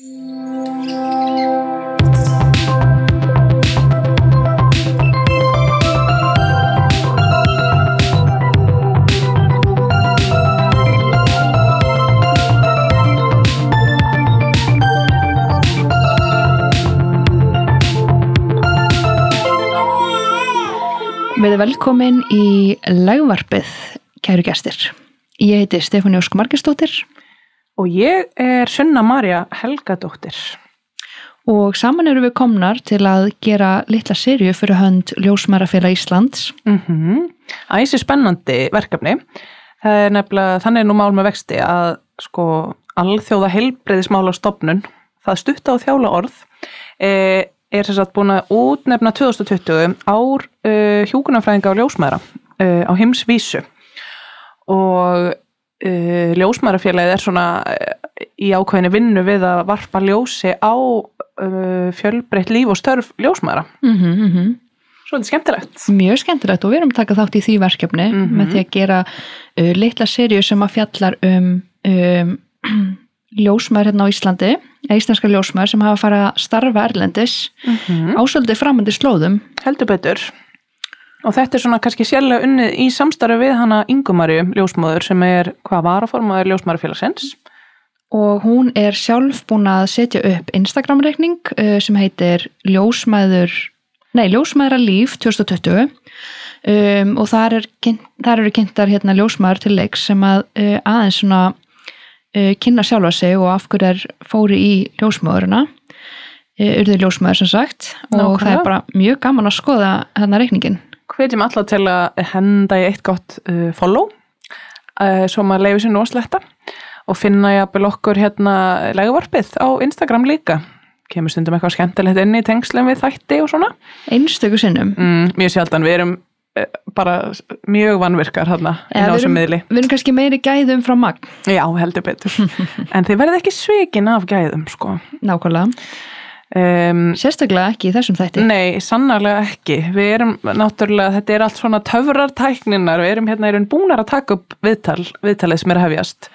Við erum velkomin í legvarpið, kæru gestir. Ég heiti Stefáni Ósk Margestóttir Og ég er Sunna Marja Helgadóttir. og saman eru við komnar til að gera litla serju fyrir hönd Ljósmærafélag Íslands. Mm Æsi spennandi verkefni. Það er nefnilega, þannig er nú mál með vexti að sko alþjóða heilbreyðismála stopnun, það stutta og þjála orð, e, er þess að búin að útnefna 2020 ár e, hjúkunarfræðinga á ljósmæra e, á heimsvísu og e, ljósmærafélagið er svona e, í ákveðinu vinnu við að varpa ljósi á e, fjölbreytt líf og störf ljósmæra. Mm -hmm, Svolítið skemmtilegt. Mjög skemmtilegt og við erum að taka þátt í því verkefni Mhm. með því að gera uh, litla serju sem að fjallar um, um ljósmær hérna á Íslandi, eða íslenska ljósmær sem hafa fara að starfa erlendis Mm ásöldi framandi slóðum. Heldur betur. Og þetta er svona kannski sérlega unnið í samstarfi við hana Ingumarju ljósmóður sem er hvað varaformaður ljósmærafélagsins. og hún er sjálf búin að setja upp Instagram-reikning uh, sem heitir Ljósmæður nei, Ljósmæðra líf 2020 um, og þar, er, þar eru kynntar hérna ljósmæður til leiks sem að uh, aðeins svona uh, kynna sjálfa sig og af hverju er fóri í ljósmæðurina uh, urðu ljósmæður sem sagt og Nákvæmlega. það er bara mjög gaman að skoða hérna reikningin Hvetjum alla til að henda í eitt gott uh, follow uh, svo maður leiði sér nú að sletta og finna jafnvel okkur hérna leguvarpið á Instagram líka. Kemur stundum eitthvað skemmtilegt inn í tengslum við þætti og svona. einstöku sinnum Mm, mjög sjaldan, við erum uh, bara mjög vanvirkar hérna inn á þessum miðli. við erum kannski meiri gæðum frá magn Já, heldur betur. en þið verðið ekki svikin af gæðum, sko. nákvæmlega, Um, sérstaklega ekki í þessum þætti Nei, sannarlega ekki. Við erum náttúrulega, þetta er allt svona töfrartækninar, við erum hérna í raun búnar að taka upp viðtal, viðtalið sem er hefjast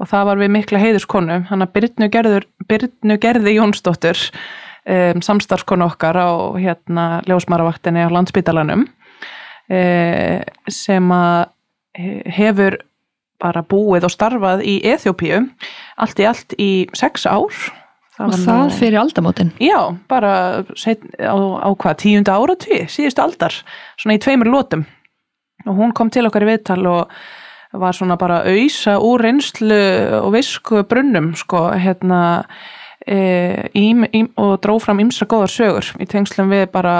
og það var við mikla heiðuskonu, hann að Byrnu, Byrnu Gerði Jónsdóttur, um, samstarfskonu okkar á hérna ljósmaravaktinni á landsbítalanum um, sem að he- hefur bara búið og starfað í Eþjópíu allt í allt í sex ár. Og var það fyrir aldamótin. Já, bara set, á, á hvað, tíunda áratví, síðustu aldar, svona í tveimur lótum. Og hún kom til okkar í viðtal og var svona bara auðsa úr reynslu og visku brunnum, sko, hérna, e, ím, ím, og dró fram ymsra góðar sögur í tengslum við bara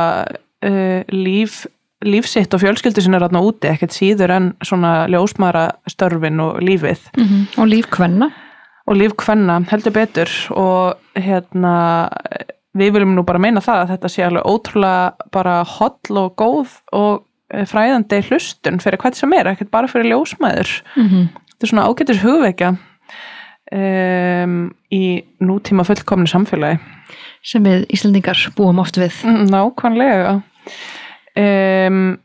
e, líf, lífsitt og fjölskyldu sinna ráðna úti, ekkert síður en svona ljósmara störfin og lífið. Og lífkvenna og líf kvenna heldur betur og hérna við viljum nú bara meina það að þetta sé alveg ótrúlega bara holl og góð og eh, fræðandi hlustun fyrir hvað sem er, ekkert bara fyrir ljósmæður. Mm -hmm. þetta er svona ágætis hugvekja um, í nútíma fullkomni samfélagi. Sem við Íslandingar búum oft við. Mm, nákvæmlega. Um,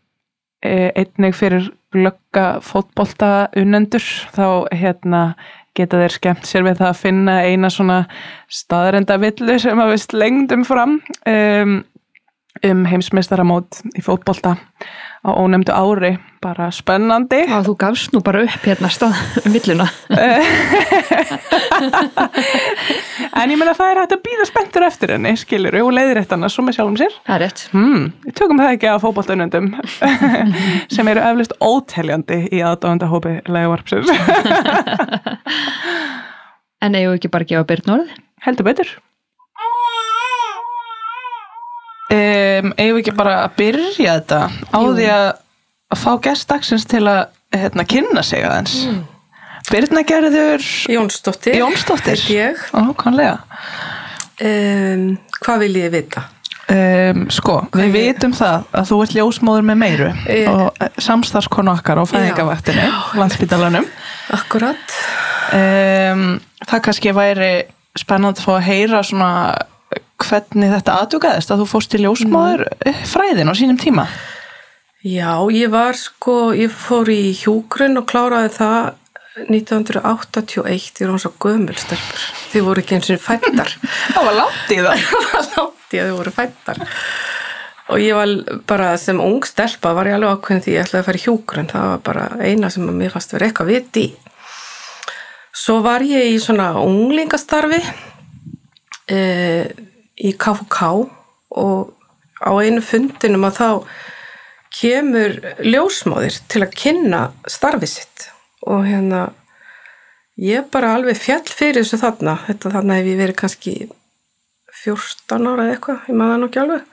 einnig fyrir glögga fótbolta unnendur þá hérna geta þeir skemmt sér við það að finna eina svona staðrenda villu sem að við slengdum fram um, um heimsmeistaramót í fótbolta á ónefndu ári bara spennandi. Og þú gafst nú bara upp hérna stað um villuna. En ég meina það er hægt að býða spenntur eftir henni skilur og leiðir eitt annars svo með sjálfum sér. Það er rétt. Hmm, tökum það ekki að fótboltaunundum sem eru eflust óteljandi í aðdáðandahópi legavarpsins. en eigum við ekki bara að gefa byrn orð Heldur betur. Um, eigum við ekki bara að byrja þetta á Jú. því að, að fá gestdagsins til að hérna, kynna sig aðeins. Mm. Birna Gerður Jónsdóttir. Jónsdóttir. Ákvæmlega. Um, hvað vil ég vita? Um, sko, við vitum það að þú ert ljósmóður með meiru Ég- og samstarfskonu okkar á fæðingavaktinni, landsbítalanum. Akkurat. Um, það kannski væri spennandi að fá að heyra svona hvernig þetta aðtugaðist að þú fórst til ljósmóður mm. fræðin á sínum tíma. Já, ég var sko, ég fór í hjúgrun og kláraði það 1981, þið voru svo gömul stelpur. Þið voru ekki eins og fættar. Það var langt í það. það var langt í að þið voru fættar. Og ég var bara sem ung stelpa var ég alveg ákveðin því ég ætlaði að fara í hjúgrun. Það var bara eina sem að mér fannst verið eitthvað viti. Svo var ég í svona unglingastarfi e, í KFK og á einu fundinum að þá kemur ljósmáðir til að kynna starfi sitt. Og hérna ég bara alveg fjall fyrir þessu þarna. Þetta þarna hef ég verið kannski 14 ára eða eitthvað, ég maður það nú ekki alveg.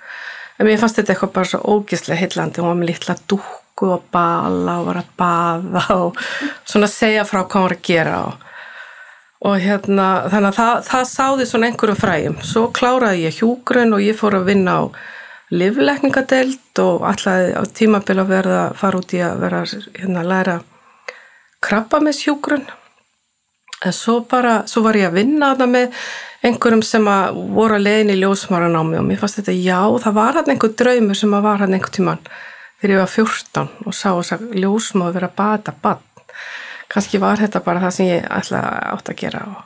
En mér fannst þetta eitthvað bara svo ógislega heillandi, hún var með litla dúkku og bala og var að baða og svona segja frá hvað hún var að gera og, og hérna þannig að það, það sáði svona einhverjum fræjum. Svo kláraði ég hjúgrun og ég fór að vinna á livleikningadelt og ætlaði á tímabil að verða fara út í að vera hérna að læra krabba með sjúgrun en svo bara, svo var ég að vinna þarna með einhverjum sem að voru að leiðin í ljósmaran á mig og mér fannst þetta já, það var hann einhver draumur sem að var hann einhver tíman þegar ég var 14 og sá þess að ljósmaður vera að bata bann kannski var þetta bara það sem ég ætlaði átt að gera og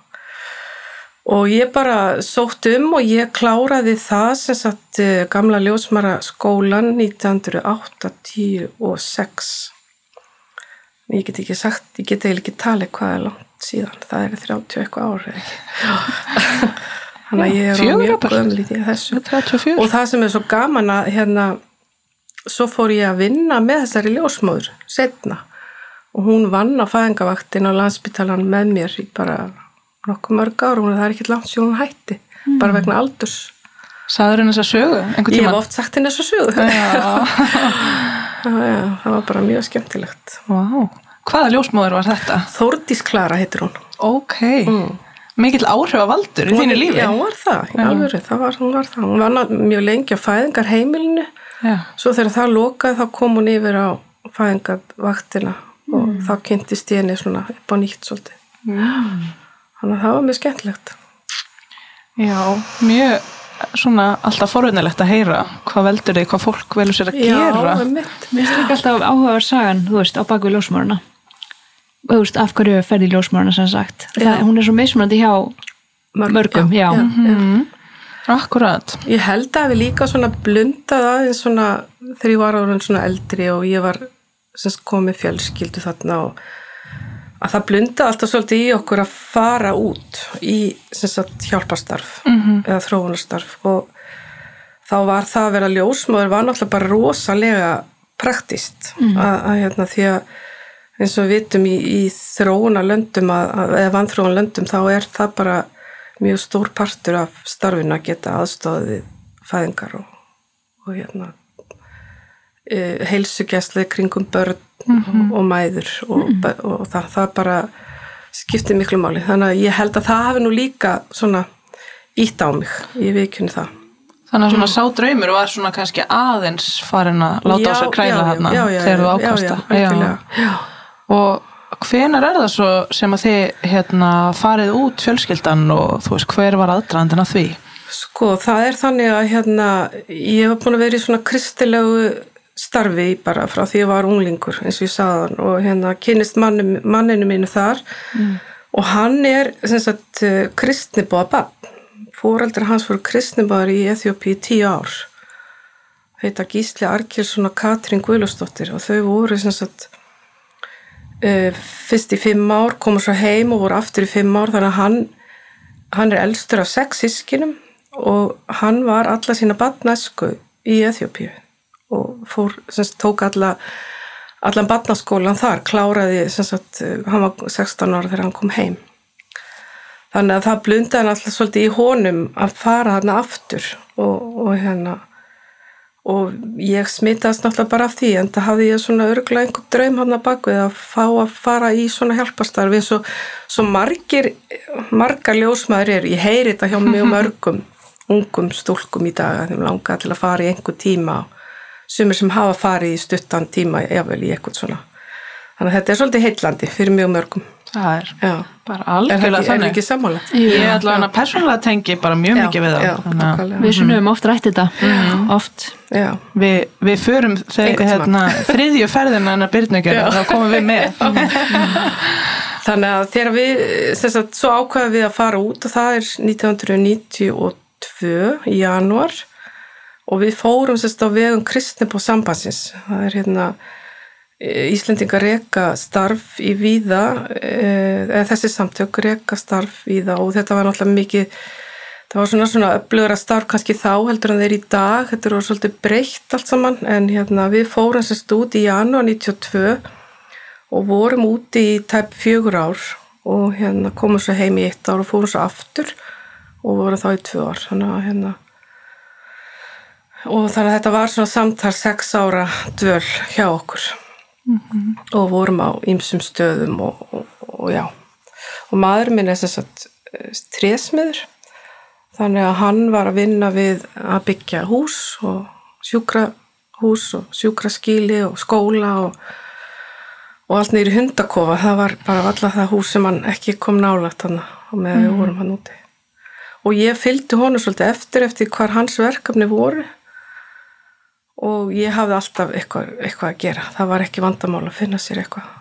Og ég bara sótt um og ég kláraði það sem satt gamla ljósmara skólan 1986. Ég get ekki sagt, ég get eiginlega ekki talið hvað er langt síðan. Það er 30 eitthvað árið. Þannig að ég er á mjög gömlið í þessu. 34. Og það sem er svo gaman að hérna, svo fór ég að vinna með þessari ljósmóður setna. Og hún vann á fæðingavaktin á landsbytalan með mér í bara nokkuð mörg ára, hún er það er ekki langt sem hún hætti, mm. bara vegna aldurs Saður henni þess að sögu? Ég hef oft sagt henni þess að sögu já. það var bara mjög skemmtilegt wow. Hvaða ljósmóður var þetta? Þórdís Klara heitir hún Ok, mm. mikill áhrif að valdur í þínu lífi? Já, hún var það, í alvöru, það var, hún var það hún var mjög lengi á fæðingar heimilinu já. svo þegar það lokaði þá kom hún yfir á fæðingarvaktina mm. og þá kynntist ég henni svona upp á nýtt svolítið mm. Þannig að það var mjög skemmtilegt. Já, mjög svona alltaf forunilegt að heyra hvað veldur þig, hvað fólk velur sér að Já, gera. Já, mitt. Mér finnst ekki alltaf áhugaður sagan, þú veist, á baku ljósmáruna. Þú veist, af hverju ferði ljósmáruna sem sagt. Það, hún er svo mismunandi hjá mörgum, já. já, já. Mm. Akkurat. Ég held að við líka svona blundað aðeins svona þegar ég var árun svona eldri og ég var semst komið fjölskyldu þarna og að það blunda alltaf svolítið í okkur að fara út í sagt, hjálpastarf mm -hmm. eða þróunarstarf og þá var það að vera ljósmáður var náttúrulega bara rosalega praktist mm -hmm. að, að hérna, því að eins og við vitum í, í þróunarlöndum eða vanþróunarlöndum þá er það bara mjög stór partur af starfinu að geta aðstofið fæðingar og, og hérna e, heilsugjæsli kringum börn mm -hmm. og, mæður og, mm -hmm. og það, það bara skiptir miklu máli. Þannig að ég held að það hafi nú líka svona ítt á mig í vikinu það. Þannig að svona sá draumur var svona kannski aðeins farin að láta já, á sig kræla þarna já, já, þegar þú ákvæmsta og hvenar er það svo sem að þið hérna, farið út fjölskyldan og þú veist hver var aðdraðandina því? Sko það er þannig að hérna ég hef búin að vera í svona kristilegu starfi bara frá því ég var unglingur eins og ég saðan og hérna kynist manninu, manninu mínu þar. Mm. og hann er sagt, kristnibóða bann fóraldri hans voru kristnibóðar í Eþjópi í tíu ár. Heita Gísli Arkilsson og Katrín Guðlustóttir og þau voru sagt, uh, fyrst í fimm ár komu svo heim og voru aftur í fimm ár. Þannig að hann, hann er elstur af sex sískinum og hann var alla sína bannæsku í Eþjópíu og fór, semst, tók alla allan barnaskólan þar, kláraði semst, hann var 16 ára þegar hann kom heim. Þannig að það blundaði hann alltaf svolítið í honum að fara hann aftur og, og hérna og ég smitaðist náttúrulega bara af því en það hafði ég svona örgulega einhver draum hann að bakvið að fá að fara í svona hjálpastarfi eins og svo margir margar ljósmaður er, ég heyri þetta hjá mjög mörgum ungum stúlkum í dag að þeim langa til að fara í einhver tíma og sumir sem hafa farið í stuttan tíma jável í eitthvað svona. Þannig að þetta er svolítið heitlandi fyrir mjög mörgum. Það er já. bara algjörlega er það ekki sammála? ég er allavega að persónulega tengi bara mjög já, mikið við já, það við sunnum oft rætt þetta. Mm. oft. Vi, við förum þegar hérna, þriðju ferðina en að byrna gera þá komum við með. Þannig að þegar við sem sagt, svo ákvæðum við að fara út og það er 1992 í januar og við fórum sagt á vegum kristni på sambansins það er hérna e, Íslendingar reka starf í víða eða þessi samtök reka starf í það og þetta var náttúrulega mikið það var svona svona öflugra starf kannski þá heldur en þeir í dag, þetta var svolítið breytt allt saman. En hérna við fórum sérst út í janúar 92 og vorum úti í tæp fjögur ár. Og hérna komum svo heim í eitt ár og fórum svo aftur og vorum þá í tvö ár. Þannig að hérna og þannig að þetta var svona samtal sex ára dvöl hjá okkur. Mm -hmm. og vorum á ýmsum stöðum og, og, og já. Og maður minn er sem sagt trésmiður. Þannig að hann var að vinna við að byggja hús og sjúkrahús og sjúkraskíli og skóla og, og allt nýri hundakofa. Það var bara alltaf það hús sem hann ekki kom nálagt hann og með mm. við vorum hann úti. Og ég fylgdi honum svolítið eftir eftir hvar hans verkefni voru og ég hafði alltaf eitthvað, eitthvað að gera það var ekki vandamál að finna sér eitthvað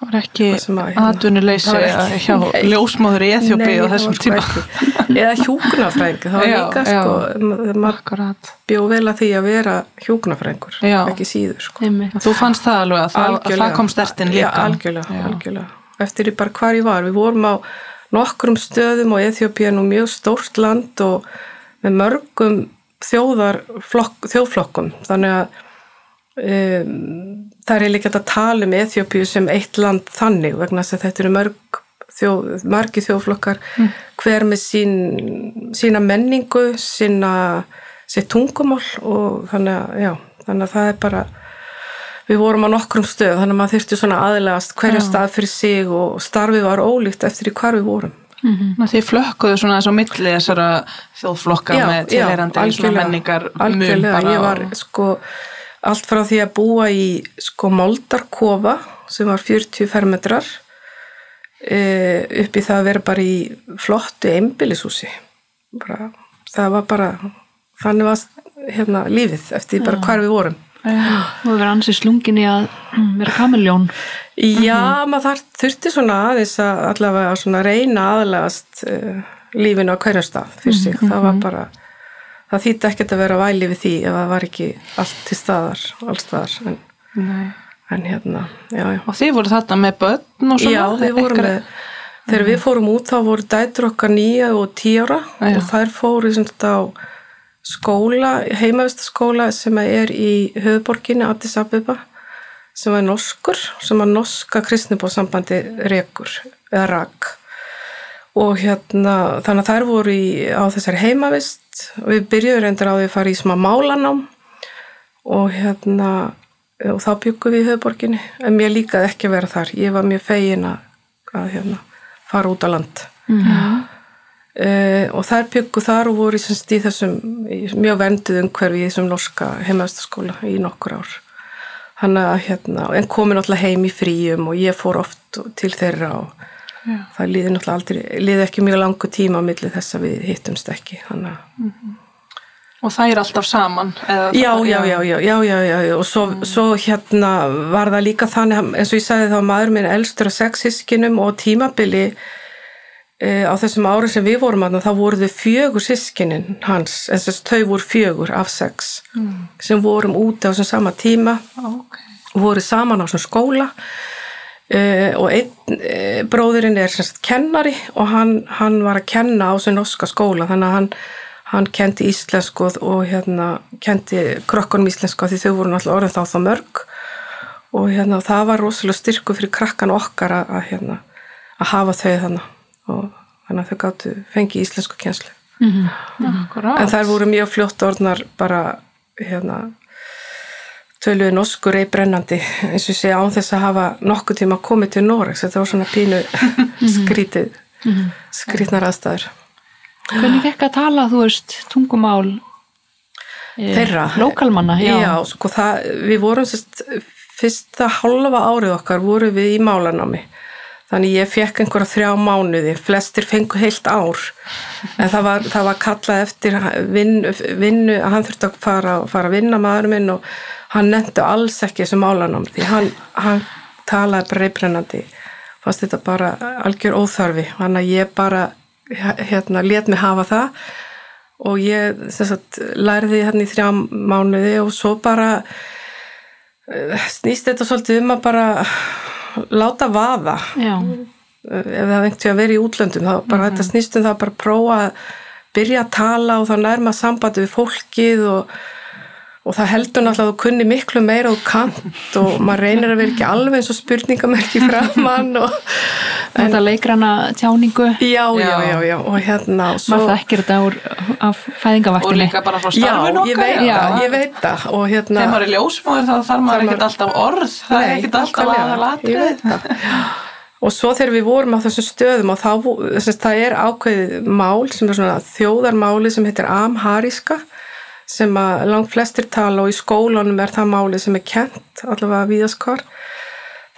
Það var ekki atvinnuleysi hjá ljósmáður í Eþjópi á þessum tíma. Eða hjúknafræng, það var já, líka sko, maður bjóð vel að því að vera hjúknafrængur, ekki síður sko. Þú fannst það alveg að það, að það kom stertinn líka? Já, algjörlega, já. algjörlega. Eftir bara hvar ég var, við vorum á nokkrum stöðum og Eþjópi er nú mjög stórt land og með mörgum þjóðflokkum, þannig að Um, það er líka að tala um Eþjópiu sem eitt land þannig vegna þess að þetta eru mörg þjóð, margi þjóðflokkar mm. hver með sín, sína menningu sína tungumál og þannig að, já, þannig að það er bara við vorum á nokkrum stöð þannig að maður þurfti svona aðlegast hverja stað fyrir sig og starfið var ólíkt eftir í hvar við vorum mm -hmm. Þið flökkuðu svona þessu milli þessara þjóðflokka já, með tilherandi svona menningar bara ég var sko allt frá því að búa í sko moldarkofa sem var 40 fermetrar e, upp í það að vera bara í flottu einbillishúsi það var bara þannig var hérna lífið eftir bara hvar við vorum og verið ansið slungin í að vera kamiljón já, maður þurfti svona aðeins að allavega svona reyna aðlegast uh, lífinu á hverjum stað fyrir sig, -hmm. það var bara það þýtti ekkert að vera væli við því ef það var ekki allt til staðar allstaðar en, en hérna já, já. og þið voru þetta með börn og svona? Já, við vorum með þegar við fórum út þá voru dætur okkar nýja og tíara já, og þær fóru á skóla, heimavistaskóla sem er í höfuborginni Addis Abeba sem er norskur sem að norska kristnibósambandi rekur eða rak. Og hérna þannig að þær voru í, á þessari heimavist. Og við byrjuðum reyndar á því að fara í smá málanám. Og hérna og þá byggum við í höfuborginni en mér líkaði ekki að vera þar. Ég var mjög fegin að, að hérna, fara út á land. Mm -hmm. Uh, og þær byggum þar og voru í, í þessum mjög vendið umhverfi í þessum norska heimavistaskóla í nokkur ár hann að hérna en komin alltaf heim í fríum og ég fór oft til þeirra og Já. það liði náttúrulega aldrei, liði ekki mjög langu tíma á milli þess að við hittumst ekki mm -hmm. og það er alltaf saman já, já, já, já, já, já, og svo, mm. svo hérna var það líka þannig, eins og ég sagði þá maður minn elstur af sexiskinum og tímabili á þessum ári sem við vorum að þá voru þau fjögur sískinin hans, en þess að þau voru fjögur af sex mm. sem vorum úti á þessum sama tíma okay. og voru saman á þessum skóla Uh, og einn uh, bróðurinn er semst kennari og hann, hann var að kenna á þessu norska skóla þannig að hann, hann kendi íslensku og, hérna kendi krokkunum íslensku því þau voru náttúrulega orðin þá þá mörg og hérna það var rosalega styrku fyrir krakkan okkar að, að, hérna, að hafa þau þannig og þannig að þau gáttu fengi íslensku kjenslu mm -hmm. en þær voru mjög fljótt orðnar bara hérna töluði norskur ei brennandi eins og sé án þess að hafa nokkuð tíma komið til Noregs, þetta var svona pínu skrítið skrítnar aðstæður. Hvernig ekki að tala, þú veist, tungumál e, þeirra, lokalmanna já, já sko það, við vorum sérst, fyrsta halva árið okkar voru við í málanámi þannig ég fekk einhverja þrjá mánuði. Flestir fengu heilt ár. En það var, það var kallað eftir vinnu, vinnu að hann þurfti að fara, fara að vinna maður minn og hann nefndi alls ekki þessu málanám því hann, hann talaði bara reybrennandi fast þetta bara algjör óþarfi. Þannig að ég bara hérna, let mig hafa það. Og ég sagt, lærði hérna í þrjá mánuði og svo bara eh, snýst þetta svolítið um að bara láta vaða. Já, ef það vengti að vera í útlöndum þá bara þetta snýst um það að bara prófa að byrja að tala og þá nærma sambandi við fólkið og, og það heldur náttúrulega að þú kunni miklu meira og kant og maður reynir að vera ekki alveg eins og spurningamerki framann og þetta leikrana tjáningu já, já, Já. já, og hérna svo, maður þekkir þetta úr af og fæðingavaktinni líka bara frá ég okkar það, ég veit það og hérna þegar maður er ljósmóður þá þarf maður ekkert alltaf orð. Það er ekkert alltaf nákvæmlega, aða ég latri veit það. og svo þegar við vorum á þessum stöðum og þá, þess, það er ákveðið mál sem er svona þjóðarmáli sem heitir amhariska sem að langt flestir tala og í skólanum er það máli sem er kent allavega viðaskvar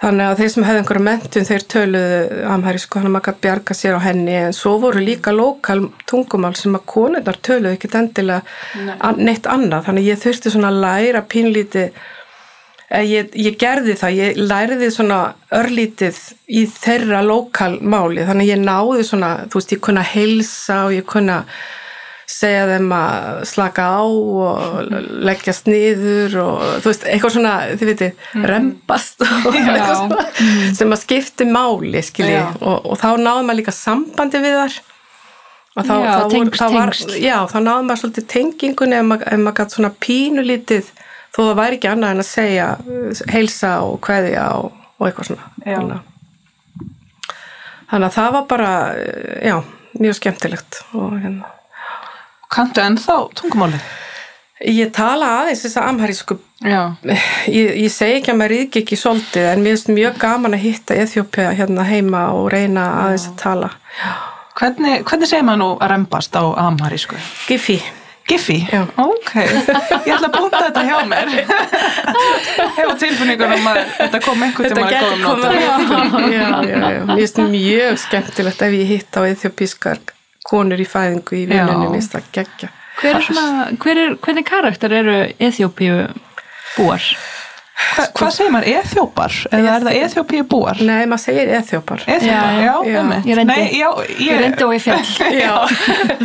þannig að þeir sem hefði einhverja mentun þeir töluðu amhærisku þannig að maður gæti bjarga sér á henni. En svo voru líka lokal tungumál sem að konundar töluðu ekkert endilega an- neitt annað. Þannig að ég þurfti svona að læra pínlítið Eh, Ég, ég gerði það, ég læriði svona örlítið í þeirra lokalmáli, þannig að ég náði svona, þú veist, ég kunna heilsa og ég kunna segja þeim að slaka á og leggjast niður og þú veist, eitthvað svona, þið veitir, rempast og eitthvað svona sem að skipti máli, skilji, og, og þá náði maður líka sambandi við þar og þá, Já, þá, tengsl, þá var, já, þá náði maður svolítið tengingunni ef maður, maður gætt svona pínu lítið þó það væri ekki annað en að segja heilsa og kveðja og, og eitthvað svona. Þannig, að- það var bara já, mjög skemmtilegt og hérna kanntu ennþá tungumálið Ég tala aðeins þess að amhærísku já, ég, ég segi ekki að maður ríki ekki svolítið en mér finnst mjög gaman að hitta Eþjópia hérna heima og reyna aðeins að tala hvernig, hvernig segir maður nú að rembast á amharísku? Giffi Giffi? Já. Ok, ég ætla að búta þetta hjá mér Hefur tilfinningunum að þetta kom einhvern tíma að góðum koma nótum já, já, já, já. Mér finnst mjög skemmtilegt ef ég hitta á eþjópískar konur í fæðingu í vinnunni, mér finnst það geggja. hver er svona, hver er, hvernig karakter eru Eþjópíu búar? Hva, Hvað segir maður, eþjópar? Eða er það eþjópíu búar? Nei, maður segir eþjópar. Eþjópar, Já, já, já. einmitt. Ég reyndi. Nei, já, Ég ég, reyndi og ég fjall Já,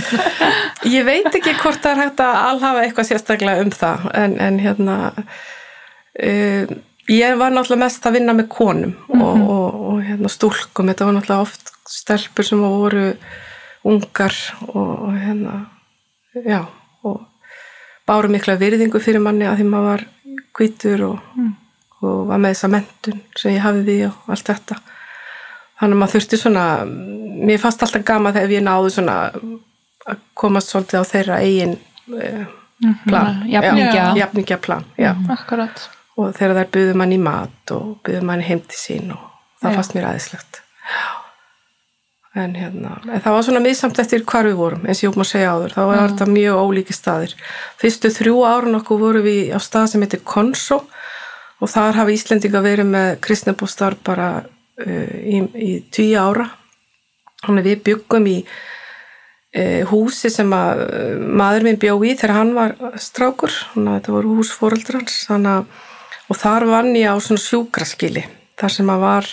ég veit ekki hvort það er hægt að alhafa eitthvað sérstaklega um það, en, en hérna, uh, ég var náttúrulega mest að vinna með konum og, og, og hérna, stúlkum, þetta var náttúrulega oft stelpur sem voru ungar og, hérna, já, og báru mikla virðingu fyrir manni að því maður var hvítur og, og var með þessa mentun sem ég hafði því og allt þetta. Þannig að maður þurfti svona, mér fannst alltaf gama þegar ég náði svona að komast svolítið á þeirra eigin uh, plan. Jafningja. Já, jafningja plan, já. akkurat Og þegar þær buðu mann í mat og buðu mann heim til sín og það Já. fannst mér aðeinslegt. En hérna, en það var svona miðsamt eftir hvar við vorum, eins og ég að segja áður, þá var þetta mjög ólíki staðir. Fyrstu þrjú árun okkur voru við á stað sem heitir Konso og þar hafa Íslendinga verið með kristnabústar bara uh, í, í tíu ára. Þannig að við byggum í uh, húsi sem að uh, maður minn bjó í þegar hann var strákur, þetta voru hús fóreldrans, þannig að og þar vann ég á svona sjúkraskili, þar sem að var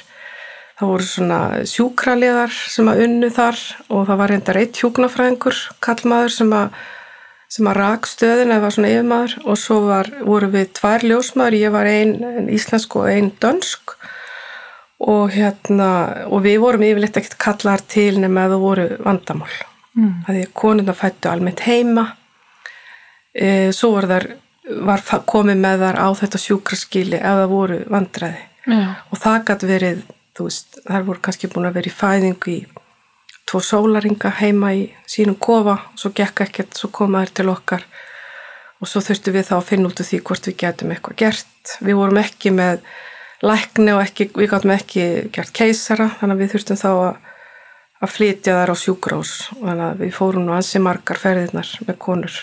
Það voru svona sjúkraliðar sem að unnu þar og það var reyndar eitt hjúknafræðingur, kallmaður sem að, sem að rak stöðin eða var svona yfirmaður. Og svo var, voru við tvær ljósmaður, ég var ein, ein íslensk og ein dönsk. Og hérna, og við vorum yfirleitt ekkert kallar til nema að það voru vandamál. Mm. Það er konuna fættu almennt heima, e, svo var þar, var komið með þar á þetta sjúkraskili ef það voru vandræði. Já, og það gæti verið, þú veist, þær voru kannski búin að vera í fæðingu í tvo sólaringa heima í sínum kofa og svo gekk ekkert, svo koma þær til okkar og svo þurftum við þá að finna út af því hvort við getum eitthvað gert. Við vorum ekki með lækni og ekki, við gætum ekki gert keisara, þannig að við þurftum þá að, að flytja þær á sjúkrós og þannig að við fórum nú ansi margar ferðirnar með konur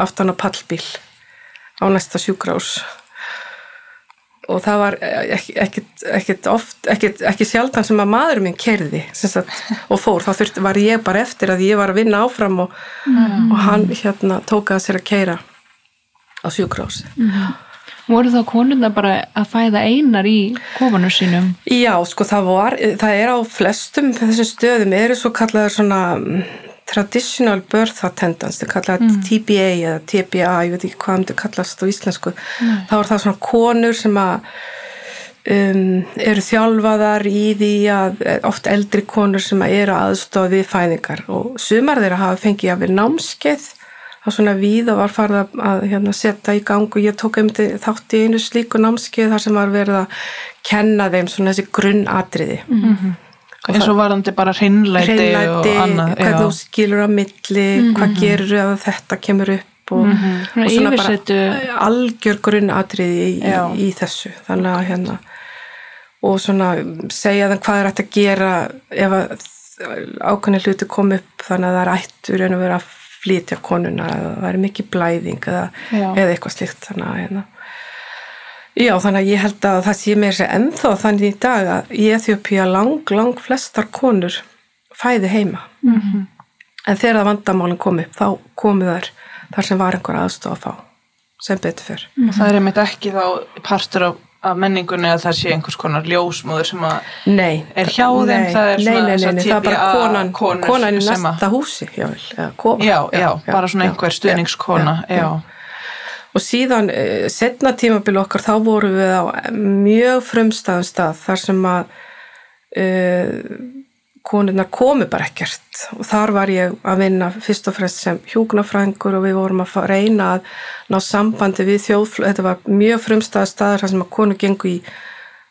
aftan á pallbíl á næsta sjúkrós og það var ekkit, ekkit oft, ekki sjaldan sem að maður minn kerði sagt, og fór, þá þurfti, var ég bara eftir að ég var að vinna áfram og, og hann hérna tók að sér að keira á sjúkrás Voru þá konurna bara að fæða einar í kofanur sínum? Já, sko það var, það er á flestum þessum stöðum eru svo kallaður svona mm, traditional birth attendance, það kallaður Mm. TBA eða TBA, ég veit ekki hvað þetta kallast á íslensku, þá er það svona konur sem að um, eru þjálfaðar í því að eh, oft eldri konur sem að eru aðstofa við fæðingar. Og sumar þeirra hafa fengið að við námskeið. Það svona við og var farið að, hérna, setja í gang og ég tók einmitt þátt í einu slíku námskeið þar sem var verið að kenna þeim svona þessi grunnatriði eins og varandi bara hreinlæti, hreinlæti, og annað hvernig já. þú skilur á milli, hvað gerur ef þetta kemur upp og, Svona og svona bara yfirsetu- algjör grunnatriði í, í, þessu. Þannig að hérna og svona segja þeim hvað er hægt að gera ef að ákveðni hluti kom upp þannig að það er ættur en að vera að flytja konuna eða það er mikið blæðing eða, eða eitthvað slíkt. Þannig að hérna Já, þannig að ég held að það sé mér sér ennþá þannig í dag að í Eþjópía lang, lang flestar konur fæði heima. -hmm. En þegar það vandamálinn kom upp, þá komu þær þar sem var einhver aðstof að fá, sem betur fyrr. og það er einmitt ekki þá partur af, af menningunni að það sé einhvers konar ljósmóður sem að Nei. Er hjá þeim, nei, það er nei, svona nei, nei, þessar nei, það er bara TBA konan, að- næsta húsi, eða kofa. já, já, bara svona já, einhver já, stuðningskona já, já, já. Og síðan eh, setna tímabil okkar þá vorum við á mjög frumstæðum stað þar sem að uh, konurnar komu bara ekkert. Og þar var ég að vinna fyrst og fremst sem hjúknafrængur og við vorum að reyna að ná sambandi við þjóðflöð, þetta var mjög frumstæða staður þar sem að konur gengu í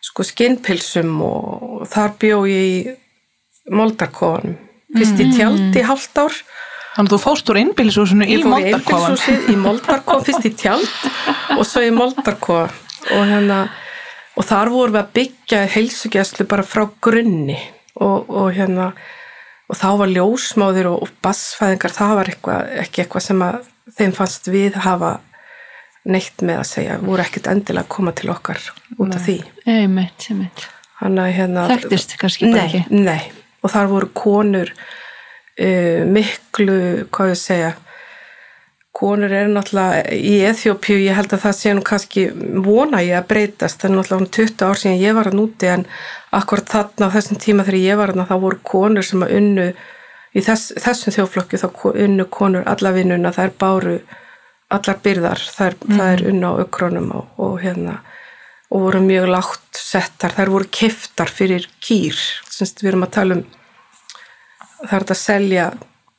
sko skinnpilsum og, þar bjó ég í moldarkofanum fyrst í tjaldi í hálft ár þannig að þú fóst úr innbýlishúsinu í ég fór í Moldarkofan. einbílshúsið í Moldarkof fyrst í tjald og svo í Moldarkof og hérna og þar vorum við að byggja heilsugjæslu bara frá grunni. Og, og hérna og þá var ljósmáður og, og bassfæðingar það var eitthvað, ekki eitthvað sem að þeim fannst við hafa neitt með að segja, voru ekkert endilega að koma til okkar út af því. Einmitt, einmitt. Hérna Þekktist kannski bara nei, ekki. Nei, og þar voru konur uh, miklu, hvað ég segja konur eru náttúrulega í Eþjópíu, ég held að það sé nú kannski vona ég að breytast, það er náttúrulega 20 ár síðan ég var að núti en akkurat þarna á þessum tíma þegar ég var að þá voru konur sem að unnu í þess, þessum þjóflokki þá unnu konur alla vinnuna, það er báru allar byrðar, það er, það er unnu á ökronum og, og hérna og voru mjög lágt settar, þær voru keftar fyrir kýr, semst við erum að tala um það er að selja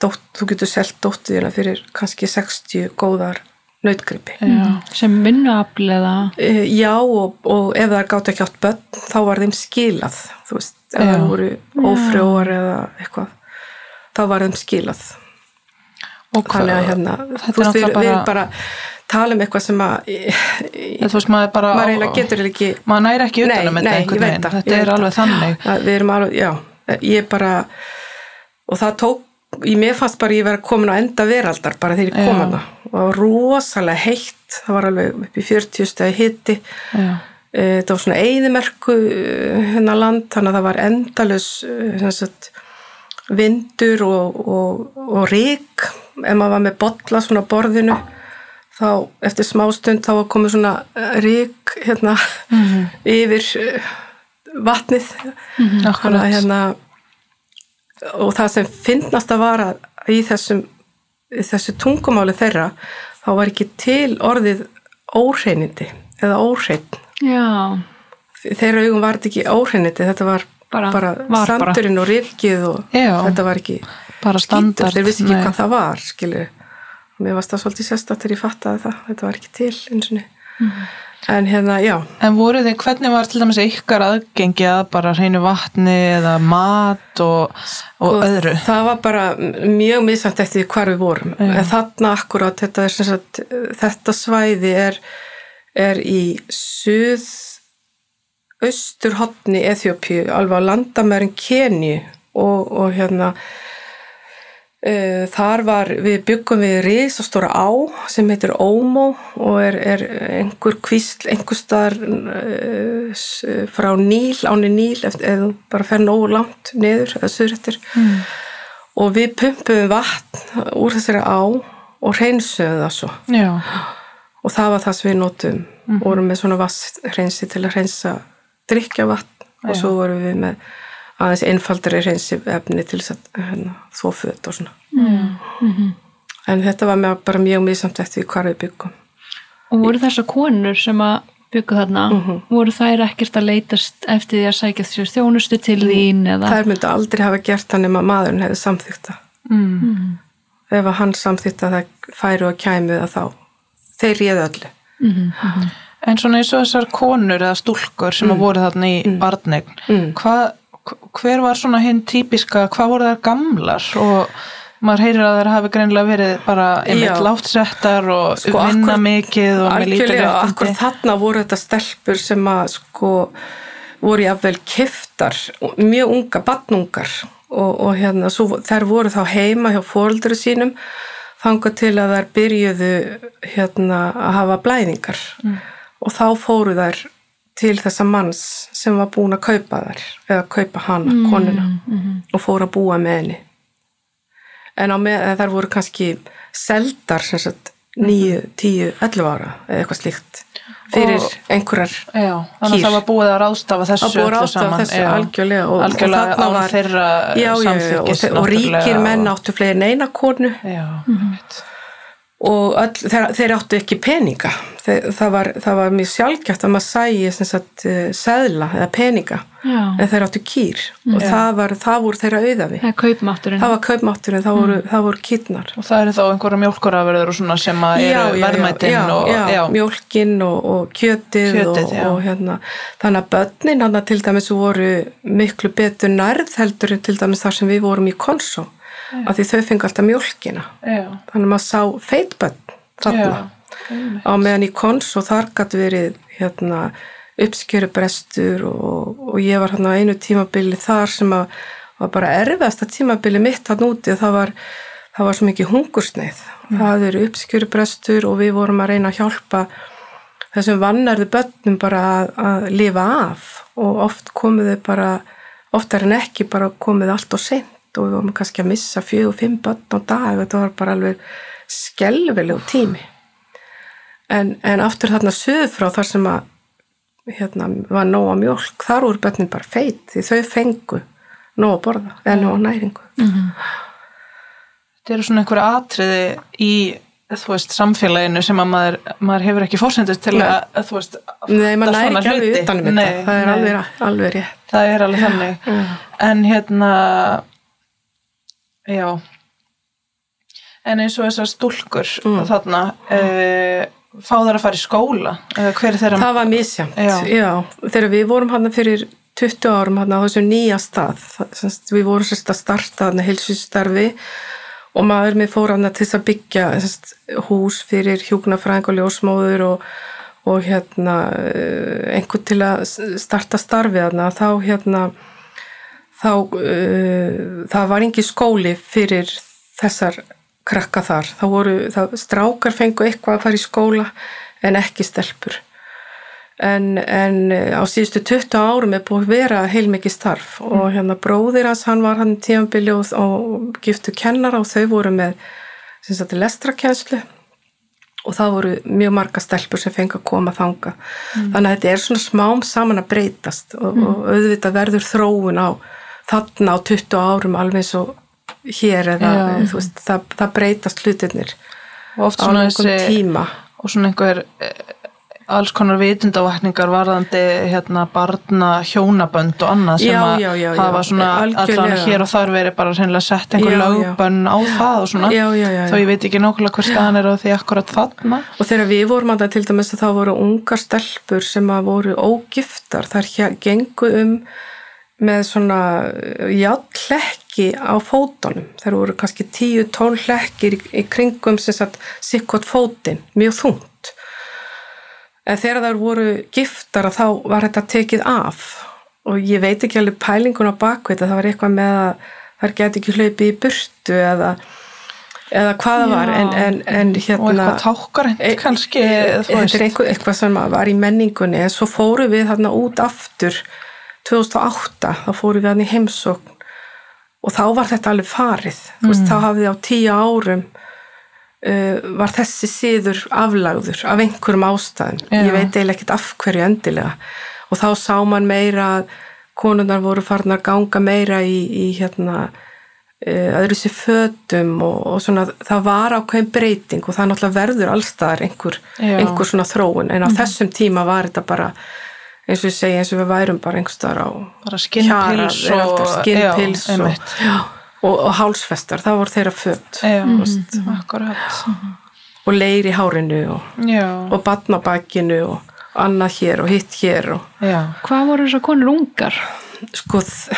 dótt, þú getur selt dóttuðina fyrir kannski 60 góðar nautgripi. Já. Sem vinnuafl eða? E, já og, og ef það gátt ekki átt börn þá var þeim skilað þú veist, ef það voru ófrjóar eða eitthvað þá var þeim skilað. Og hvað, þannig að hérna, þetta þú veist, við, náttúrulega við bara- bara tala um eitthvað sem að þú veist maður bara maður eiginlega getur ekki maður næri ekki Nei, utan um þetta nei, einhvern ég veit veginn. það, þetta er alveg þannig. Að við erum alveg, já, ég bara og það tók í mér fannst bara ég vera komin á enda veraldar bara þegar ég kom Já. hana og það var rosalega heitt það var alveg upp í 40 stæði hitti Eh, þetta var svona eyðimerku hérna land, þannig að það var endalus sagt, vindur og, og, og rík ef maður var með botla svona borðinu þá eftir smástund þá var komið svona rík hérna yfir eh, vatnið. Þannig að hérna og það sem finnast að vara í þessum þessu tungumáli þeirra þá var ekki til orðið óhreinindi eða óhrein Já, þeirra augum var þetta ekki óhreinindi þetta var Bara- bara, var bara. sandurinn og rifkið og Já. þetta var ekki standard þeir vissi ekki nei. hvað það var skilur mér varst það svolítið sérstætt þegar ég fattaði það þetta var ekki til eins og Mhm. En hérna, já. En voru þið, hvernig var til dæmis ykkar aðgengi að bara hreinu vatni eða mat og, og Og öðru? Sko, það var bara mjög misvænt eftir hvar við vorum. En þarna akkurat þetta, er, sagt, þetta svæði er, er í suð austurhotni Eþjópíu, alveg á landamærin Kenju og, og hérna þar var við byggum við risastóra á sem heitir Ómó og er, er einhver kvísl, einhver staðar uh, s- frá Níl, áni Níl eftir, eða bara fer nógu langt niður eða suðrættir mm. og við pumpum vatn úr þessari á og hreinsuðum það svo. Já, og það var það sem við notum og vorum með svona vasshreinsi til að hreinsa drikjavatn og svo vorum við með aðeins einfaldari hreinsi efni til þess að hérna, þó föt og svona. En þetta var bara mjög misamt eftir hvar við byggum. Og voru þessar konur sem að byggu þarna, voru þær ekkert að leitast eftir því að sækja sér þjónustu til þín eða? þær myndi aldrei hafa gert hann nema maðurinn hefði samþykta mm. ef að hann samþykta það færu og kæmu það þá. Þeir réðu öllu. En svona eins og þessar konur eða stúlkur sem mm. voru þarna í barnegn, Mm. hvað, hver var svona hinn típiska, hvað voru þær gamlar? Og maður heyrir að þær hafi greinilega verið bara einmitt látsettar og Sko, vinna akkur- mikið og með lítið algjörlega, akkur réttindi. þarna voru þetta stelpur sem að sko voru jáfnvel kiftar mjög unga, badnungar og, og hérna, svo, þær voru þá heima hjá fóreldri sínum þangað til að þær byrjuðu hérna að hafa blæðingar. Og þá fóru þær til þessa manns sem var búin að kaupa þær eða kaupa hana, konuna og fóru að búa með henni. En með, þær voru kannski seldar sem sagt 9, 10, 11 ára eða eitthvað slíkt fyrir Og- einhverjar Já, þannig að það var búið að ráðstafa þessu að búið ráðstafa saman. þessu algjörlega og, algjörlega og var já, já, og, ríkir menn áttu fleiri en eina konu. Já, einmitt. og öll, þeir, þeir áttu ekki peninga það, var, það var mjög sjálfgæft að maður sæi sem sagt, eh, seðla eða peninga Já, en þeir áttu kýr. Og það, var, það voru þeirra auðafi það kaupmátturinn. það var kaupmátturinn, það voru, það voru kýrnar. Og það eru þá einhverja svona sem að eru verðmætin já, og já, já, mjólkin og, og kjötið, Kjötið, og, og hérna. Þannig að börnin hann til dæmis voru miklu betur nærð heldur en til dæmis þar sem við vorum í konsó af því þau fengi alltaf mjólkina. Já, þannig að maður sá feitbönn þarna á meðan í konsó þar gæti verið hérna uppskjörubrestur og, og ég var hérna á einu tímabili þar sem að var bara erfiðasta tímabili mitt hann úti og það var, það var svo mikið hungursneið það eru uppskjörubrestur og við vorum að reyna að hjálpa þessum vannarðu börnum bara að, að lifa af og oft komuðu bara oftar en ekki bara komuðu allt og sent og við vorum kannski að missa fjög og fimm börn á dag. Þetta var bara alveg skelvilegu tími en, en aftur þarna söður frá þar sem að hérna, var nóg að mjólk þar voru börnin bara feit því þau fengu nóg að borða eða nóg að næringu. Þetta eru svona einhverja atriði í þú veist, samfélaginu sem að maður, maður hefur ekki fórsendist til að, að þú veist, Nei, maður næri ekki alveg utanum þetta, það er nei. alveg, alveg rétt. það er alveg þannig. en hérna já. En eins og þessar stúlkur Mm. þarna uh, fá þær að fara í skóla þeirra Það var misjamt, Já. já. Þegar við vorum hann fyrir 20 árum hann á þessum nýja stað, við vorum sérst að starta hann heilsustarfi og maður með fór hann til þess að byggja semst, hús fyrir hjúknafræðing og ljósmóður og, og hérna eh, einhvern til að starta starfið hann þá hérna þá uh, það var engi skóli fyrir þessar krakka þar. Þá voru, það, strákar fengu eitthvað að fara í skóla en ekki stelpur. En, en eh, á síðustu 20 árum er búið að vera heilmikið starf og hérna bróðir hans hann var hann tímanbili og, og giftu kennara og þau voru með sagt lestrakenslu og það voru mjög marga stelpur sem fengi að koma þanga þannig að þetta er svona smám saman að breytast og, og auðvitað verður þróun á þarna á 20 árum alveg eins og hér eða veist, það, það breytast oft á þessi tíma. og svona einhver eh, alls konar vitundavakningar varðandi hérna barna hjónabönd og annað sem Já, að já, já, já. hafa svona Algjörlega. allan hér og þar verið bara sennilega sett einhver lögbönn á það og svona. Þó ég veit ekki nákvæmlega hver staðan er á því akkurat þarna. Og þegar við vorum að það til dæmis að það voru ungar stelpur sem að voru ógiftar, þar hér gengu um með svona játtlekki á fótunum. Þeir voru kannski 10-12 lekkir í, í kringum sem sagt sikkot fótinn, mjög þungt. En þegar þær voru giftar að þá var þetta tekið af og ég veit ekki alveg pælingun á bakveit að það var eitthvað með að þær geti ekki hlaupið í burtu eða, eða hvað það var en, en, en hérna og eitthvað E- kannski e- veist. þetta er einhver, eitthvað sem var í menningunni en svo fórum við þarna út aftur 2008, þá fórum við hann í heimsókn og þá var þetta alveg farið. Þú veist, þá hafði á tíu árum uh, var þessi síður aflagður af einhverjum ástæðum. Já. ég veit eiginlega ekkert af hverju endilega. Og þá sá man meira að konurnar voru farnar að ganga meira í, í hérna uh, öðru sér fötum og, og svona það var ákveðin breyting og það náttúrulega verður allstaðar einhver, einhver svona þróun. En á þessum tíma var þetta bara eins og ég segi eins og við værum bara einhverstaðar á bara skinnpils og skinnpils já, og, já, og, og hálsfestar, það voru þeirra föt já, akkurat. Og leir í hárinu og, já, og annað hér og hitt hér Hvað voru þessar konur ungar? sko þ-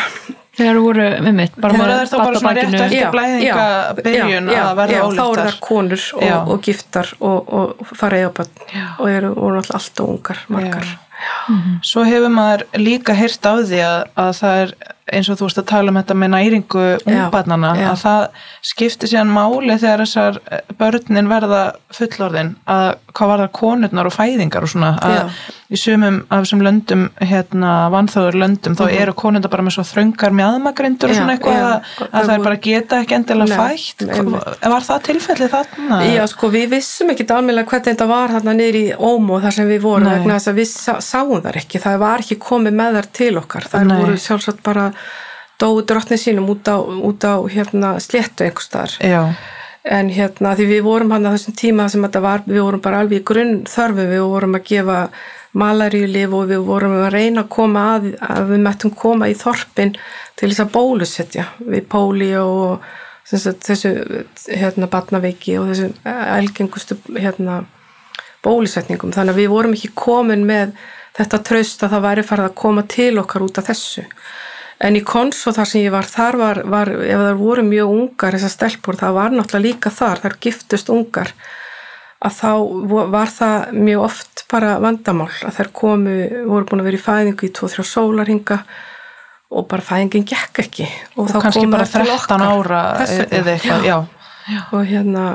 Þegar þú voru, með mitt, bara Voru með þær þá bara svona rétt eftir Já, blæðingabyrjun já, að verða já, þá eru þar konur og, og giftar og, og fara í ábætt Já. og eru alltaf ungar margar. Já. Svo hefur maður líka heyrt af því að, að það er eins og þú veist að tala um þetta með næringu ungbarnana já. að það skiptir síðan máli þegar þessar eh, börnin verða fullorðin að hvað var það konurnar og fæðingar og svona að Já. í sumum af þessum löndum hérna vanþáður löndum þá eru konurnar bara með svo þröngar mjadmagrindur og svona eitthvað já. að, að það er bara geta ekki endilega fætt var það tilfellið þarna? Já, sko, við vissum ekki alveg hvernig þetta var þarna niður í Ómo þar sem við vorum Sáum þar ekki. Það var ekki komið með þar til okkar. Það Nei. voru sjálfsagt bara dóu drottni sínum út á, út á hérna, sléttu einhvers Já, en hérna því við vorum hann að þessum tíma sem þetta var, við vorum bara alveg í grunn þörfu, við vorum að gefa malaríulif og við vorum að reyna að koma að, að við mettum koma í þorpin til þess að bólusetja við póli og þessu hérna batnaveiki og þessu elgengustu hérna bólusetningum, þannig að við vorum ekki komin með þetta traust að það væri farið að koma til okkar út af þessu. En í konso þar sem ég var þar var, var ef það voru mjög ungar þessar stelpur, það var náttúrulega líka þar þar giftust ungar að þá var það mjög oft bara vandamál að þær komu voru búin að vera í fæðingu í 2-3 sólarhinga og bara fæðingin gekk ekki. Og, og þá kannski komu bara þær til 13 okkar. ára eða eitthvað, já, og hérna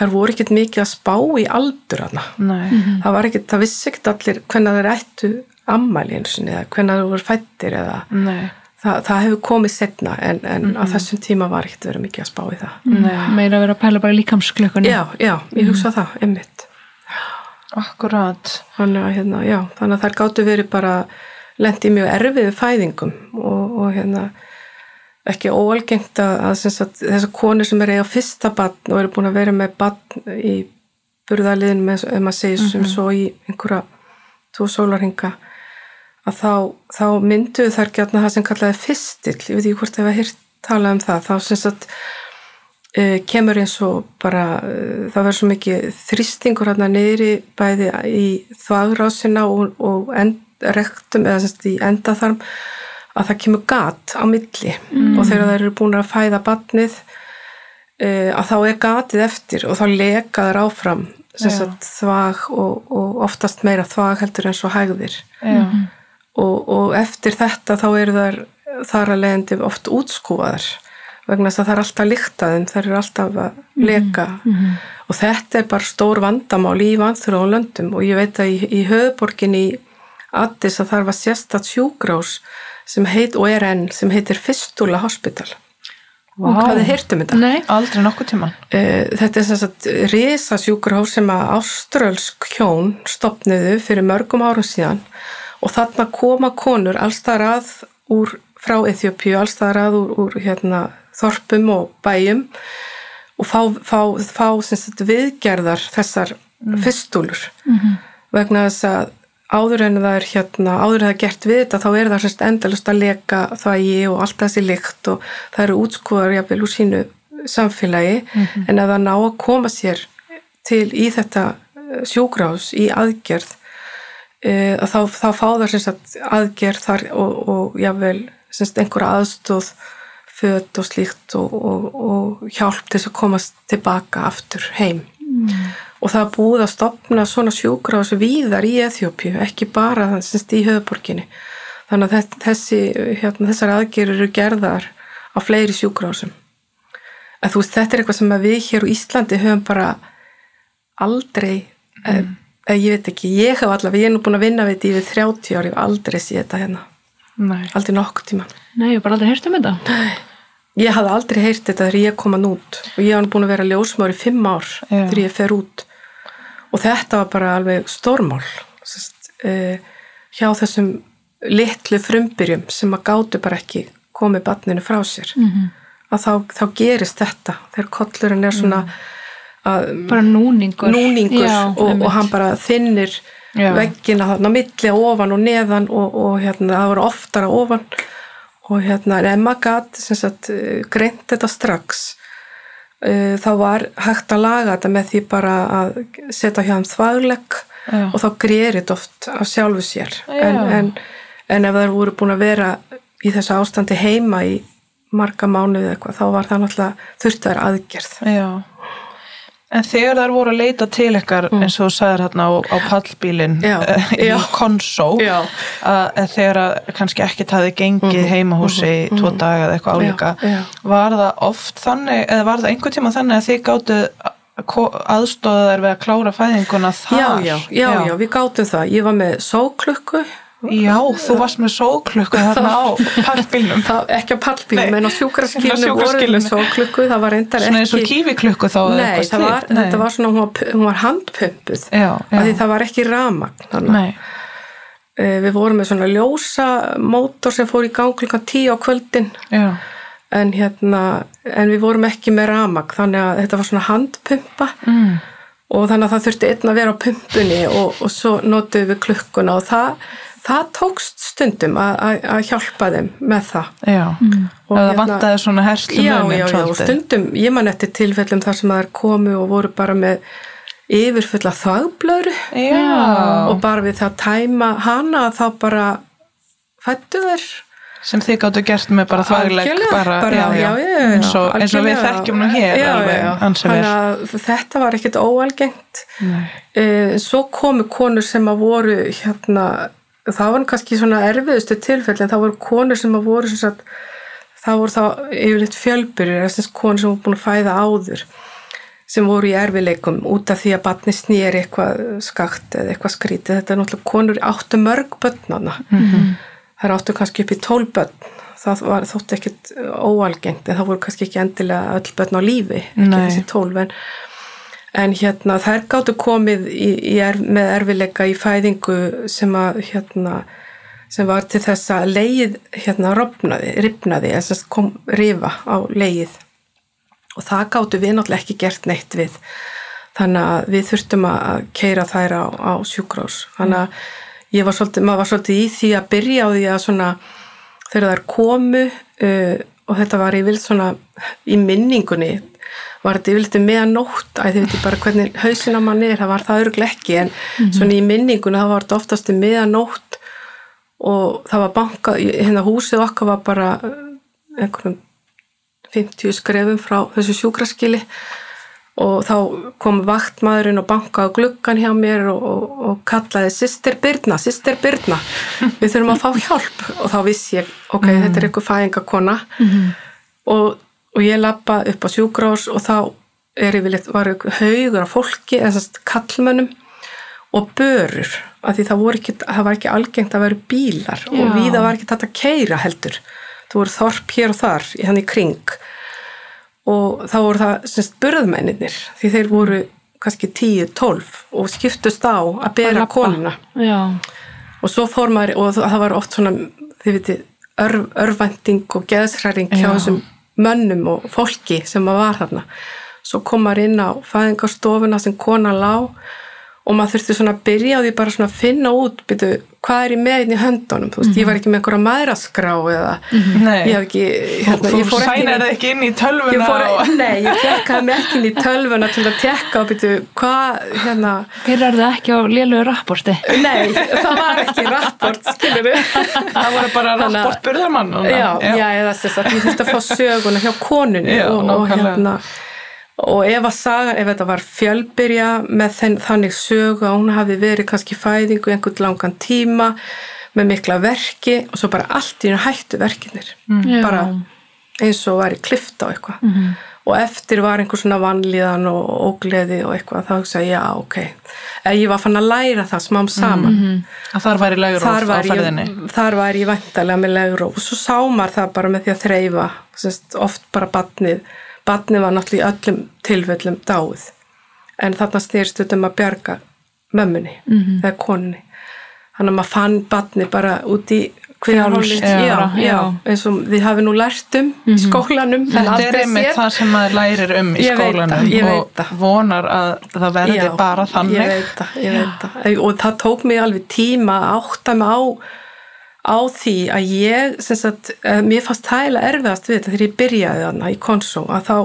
þær voru ekkert mikið að spá í aldur hana nei. Það var ekkert, það vissi ekkert allir hvenna þeir ættu ammæli eins og eða hvenna þeir voru fættir eða Nei, það, það hefur komið setna en, en á þessum tíma var ekkert verið mikið að spá í það. Nei, Meira að vera að pæla bara í líkamsklökkunni. Já, já, ég hugsa það, einmitt. Akkurat. Þannig að, hérna, já, þannig að þær gáttu verið bara lendi í mjög erfiðu fæðingum og, og hérna ekki óalgengt að, að þessar konur sem er eiga fyrsta batn og eru búin að vera með batn í burðaliðin með, ef maður segir sem svo í einhverja tvo sólarhinga að þá, þá mynduðu þær gætna það sem kallaði fyrstill, ég veit ekki hvort það var hýrt talað um það, þá sem sagt uh, kemur eins og bara uh, það verður svo mikið þrýstingur hérna niðri bæði í þvagrásina og, og end, rektum eða semst í endaþarm að það kemur gat á milli. Og þegar það eru búin að fæða batnið uh, að þá er gatið eftir og þá leka þær áfram sagt þvag og, og oftast meira þvag heldur en svo hægðir. Já, og, og eftir þetta þá eru þær þar að leiðandi oft útskúfaðar vegna þess að það er alltaf líktaðum, þær eru alltaf að leka. Og þetta er bara stór vandamál í vanþurra á löndum. Og ég veit að í, í höfuborginni í Addis að þar var sérstatt sjúkrás sem heit, og er enn, sem heitir Fistula Hospital og Vá. hvað þið heyrtum þetta? Nei, aldrei nokkuð tíman Eh, Þetta er sem sagt risa sjúkrahús sem að áströlsk hjón stopnuðu fyrir mörgum árum síðan og þarna koma konur allstaðar að úr frá Eþjópíu, allstaðar að úr, úr hérna, þorpum og bæjum og fá, fá, fá sagt viðgerðar þessar fyrstúlur vegna þess að áður en það er hérna, áður en það er gert við þetta þá er það semst endalust að leka þvægi og allt þessi lykt og það eru útskúðar jafnvel úr sínu samfélagi. En að það ná að koma sér til í þetta eh, sjúkrahús í aðgerð uh, að þá, þá fá það sem sagt aðgerð þar og, og jafnvel sem sagt einhverja aðstóð föt og slíkt og, og, og hjálp til þess að komast tilbaka aftur heim og það er búið að stopna svona sjúkrahús víðar í Eþjópíu, ekki bara semst í höfuborginni þannig að þess- þessi, hérna, þessar aðgerður eru gerðar á fleiri sjúkrahúsum. Veist, þetta er eitthvað sem við hér á Íslandi höfum bara aldrei mm. eða ég veit ekki, ég hef allavega, ég er nú búin að vinna við þetta yfir 30 ári, hef aldrei séð þetta hérna. Nei, aldrei nokkuð tíma. Nei, ég hef bara aldrei heyrt um þetta. Ég hafði aldrei heyrt þetta þegar ég kom að nút. Og ég var búin að vera ljósmáður í fimm ár Já. þegar ég fer út og þetta var bara alveg stórmál sest, uh, hjá þessum litlu frumbyrjum sem að gátu bara ekki komið barninu frá sér. Mhm. að þá, þá gerist þetta þegar kollurinn er svona að, bara núningur. Núningur Já, og, og hann bara finnir Já. veggina þarna milli ofan og neðan og, og hérna það voru oftar að ofan. Og hérna en Emma gat sem sagt eh, greint þetta strax þá var hægt að laga þetta með því bara að setja hjá hann þvæglegg Já. og þá greir þetta oft af sjálfu sér en, en, en ef það voru búin að vera í þessu ástandi heima í marga mánuði eitthvað þá var það náttúrulega vera aðgerð Já. En þegar þær voru að leita til ykkar eins og þú sagðir hérna á, á pallbílin Já, í konsó að þegar að kannski ekkert hafi gengið heimahúsi í tvo daga eða eitthvað álíka Já, já. var það oft þannig eða var það einhvern tíma þannig að þið gáttu aðstóða þær við að klára fæðinguna þar? Já, já, já, já, við gátum það. Ég var með sóklukku Já, þú varst með sóklukku þarna á pallbílnum ekki á pallbílum, Nei. en á sjúkraskilinu voru með sóklukku, það var reyndar svona eins og ekki kífiklukku þá Nei, var? Nei. þetta var svona, hún var, hún var handpumpuð Já, já. því það var ekki ramagn. Nei, Eh, við vorum með svona ljósa mótor sem fór í gang klukkan tíu á kvöldin en hérna, en við vorum ekki með ramagn þannig að þetta var svona handpumpa mm. og þannig að það þurfti einn að vera á pumpunni og, og svo notuðum við klukkuna og það, það tókst stundum að, að, að hjálpa þeim með það. Já. Og og það hérna- vantaði svona herslu já, já, já, og stundum, ég man eftir tilfellum þar sem það er komu og voru bara með yfirfulla þagblöðru Já, og bara við það að tæma hana þá bara fættu þær. Sem þið gáttu gert með bara þvægleg Algjörlega, bara, bara, já, já, já, já, eins, og, eins og við þekkjum nú hér já, alveg já, að þetta var ekkit óalgengt. Nei. Eh, svo komu konur sem að voru hérna, það var kannski svona erfiðustu tilfell en það voru konur sem að voru sem sagt, það voru þá yfirleitt fjölbyrjur þess konur sem voru búin að fæða áður sem voru í erfileikum út af því að batni snýri eitthvað skakt eða eitthvað skrítið. Þetta er náttúrulega konur áttu mörg börnana. Mm. -hmm. Það áttu kannski upp í tól börn. Það var þótti ekkit óalgengt en það voru kannski ekki endilega öll börn á lífi, ekki Nei. þessi tólf en hérna þær gáttu komið í, í er, með erfileika í fæðingu sem að hérna sem var til þess að leið hérna rofnaði, ripnaði, þess að kom rifa á leið og það gáttu við náttúrulega ekki gert neitt við. Þannig að við þurftum að keira þær á, á sjúkrós þannig að ég var svolítið, maður var svolítið í því að byrja á því að svona þegar þær komu uh, og þetta var yfir svona í minningunni var þetta yfirleitt meðan nótt að þið veitir bara hvernig hausin á mann er, það var það örglega ekki en svona í minningunni það var þetta oftast meðan nótt og það var bankað, hérna húsið okkar var bara eh, einhvern 50 skrefum frá þessu sjúkraskili og þá kom vaktmaðurinn og bankaði gluggan hjá mér og, og, og kallaði Sister Birna, Sister Birna við þurfum að fá hjálp. Og þá vissi ég, ok, þetta er eitthvað fæðingakona. Og, og ég lappa upp á sjúkrás og þá er yfirleitt, haugur af fólki, þessast kallmönnum og börur, af því það, ekki, það var ekki algengt að vera bílar og Já. við það var ekki þetta að keira heldur. Það voru þorp hér og þar í hann í kring. Og þá voru það semst burðmenninir því þeir voru kannski 10-12 og skiptust á að bera konuna. Já, og svo fór maður og það var oft svona þið viti, örv, örvænting og geðsræring hjá Já. þessum mönnum og fólki sem var þarna. Svo kom maður inn á fæðingarstofuna sem kona lá og maður þurfti svona að byrja á því bara svona að finna út byrju, hvað er ég með inn í höndunum? Þú veist, ég var ekki með einhverja maðraskrá eða Nei. ég hef ekki hérna, Þú ég fór ekki það inn í tölvuna ég fór, og... nei, ég tekkaði mig ekki inn í tölvuna til að tekka og byrju, hvað, hérna fyrir það ekki á lélugu rapporti. Nei, það var ekki rapport, skilur við. Það voru bara Þannig að- rapport burðarmann Já, já, eða þess að ég þurfti að fá söguna hjá konunni Já, og, og hérna og ef að saga, ef þetta var fjölbyrja með þenn, þannig sögu að hún hafi verið kannski fæðingu einhvern langan tíma með mikla verki og svo bara allt í hennu hættu verkinir Já. bara eins og var í klifta á eitthvað. Og eftir var einhver svona vanlíðan og ógleði og eitthvað þá hugsa ég, já, ok. Eða ég var fann að læra það smám saman. Að þar væri legur þar á var, ferðinni. ég, þar var ég væntalega með legróf og svo sá maður það bara með því að þreyfa semst, oft bara badnið badnið var náttúrulega í öllum tilfellum dáið. En þarna styrst um að bjarga mömmunni eða konunni. Þannig að maður fann badnið bara út í Frjálst, já, já, já. eins og við hafi nú lært um í skólanum en Þetta er einmitt það sem maður lærir um í Ég skólanum það, og það. vonar að það verði Já, bara þannig. ég veit það, ég veit það. Og það tók mig alveg tíma að átta mig á, á því að ég, sem sagt, eh, mér fannst eiginlega erfiðast við þetta þegar ég byrjaði þarna í Konsó að þá,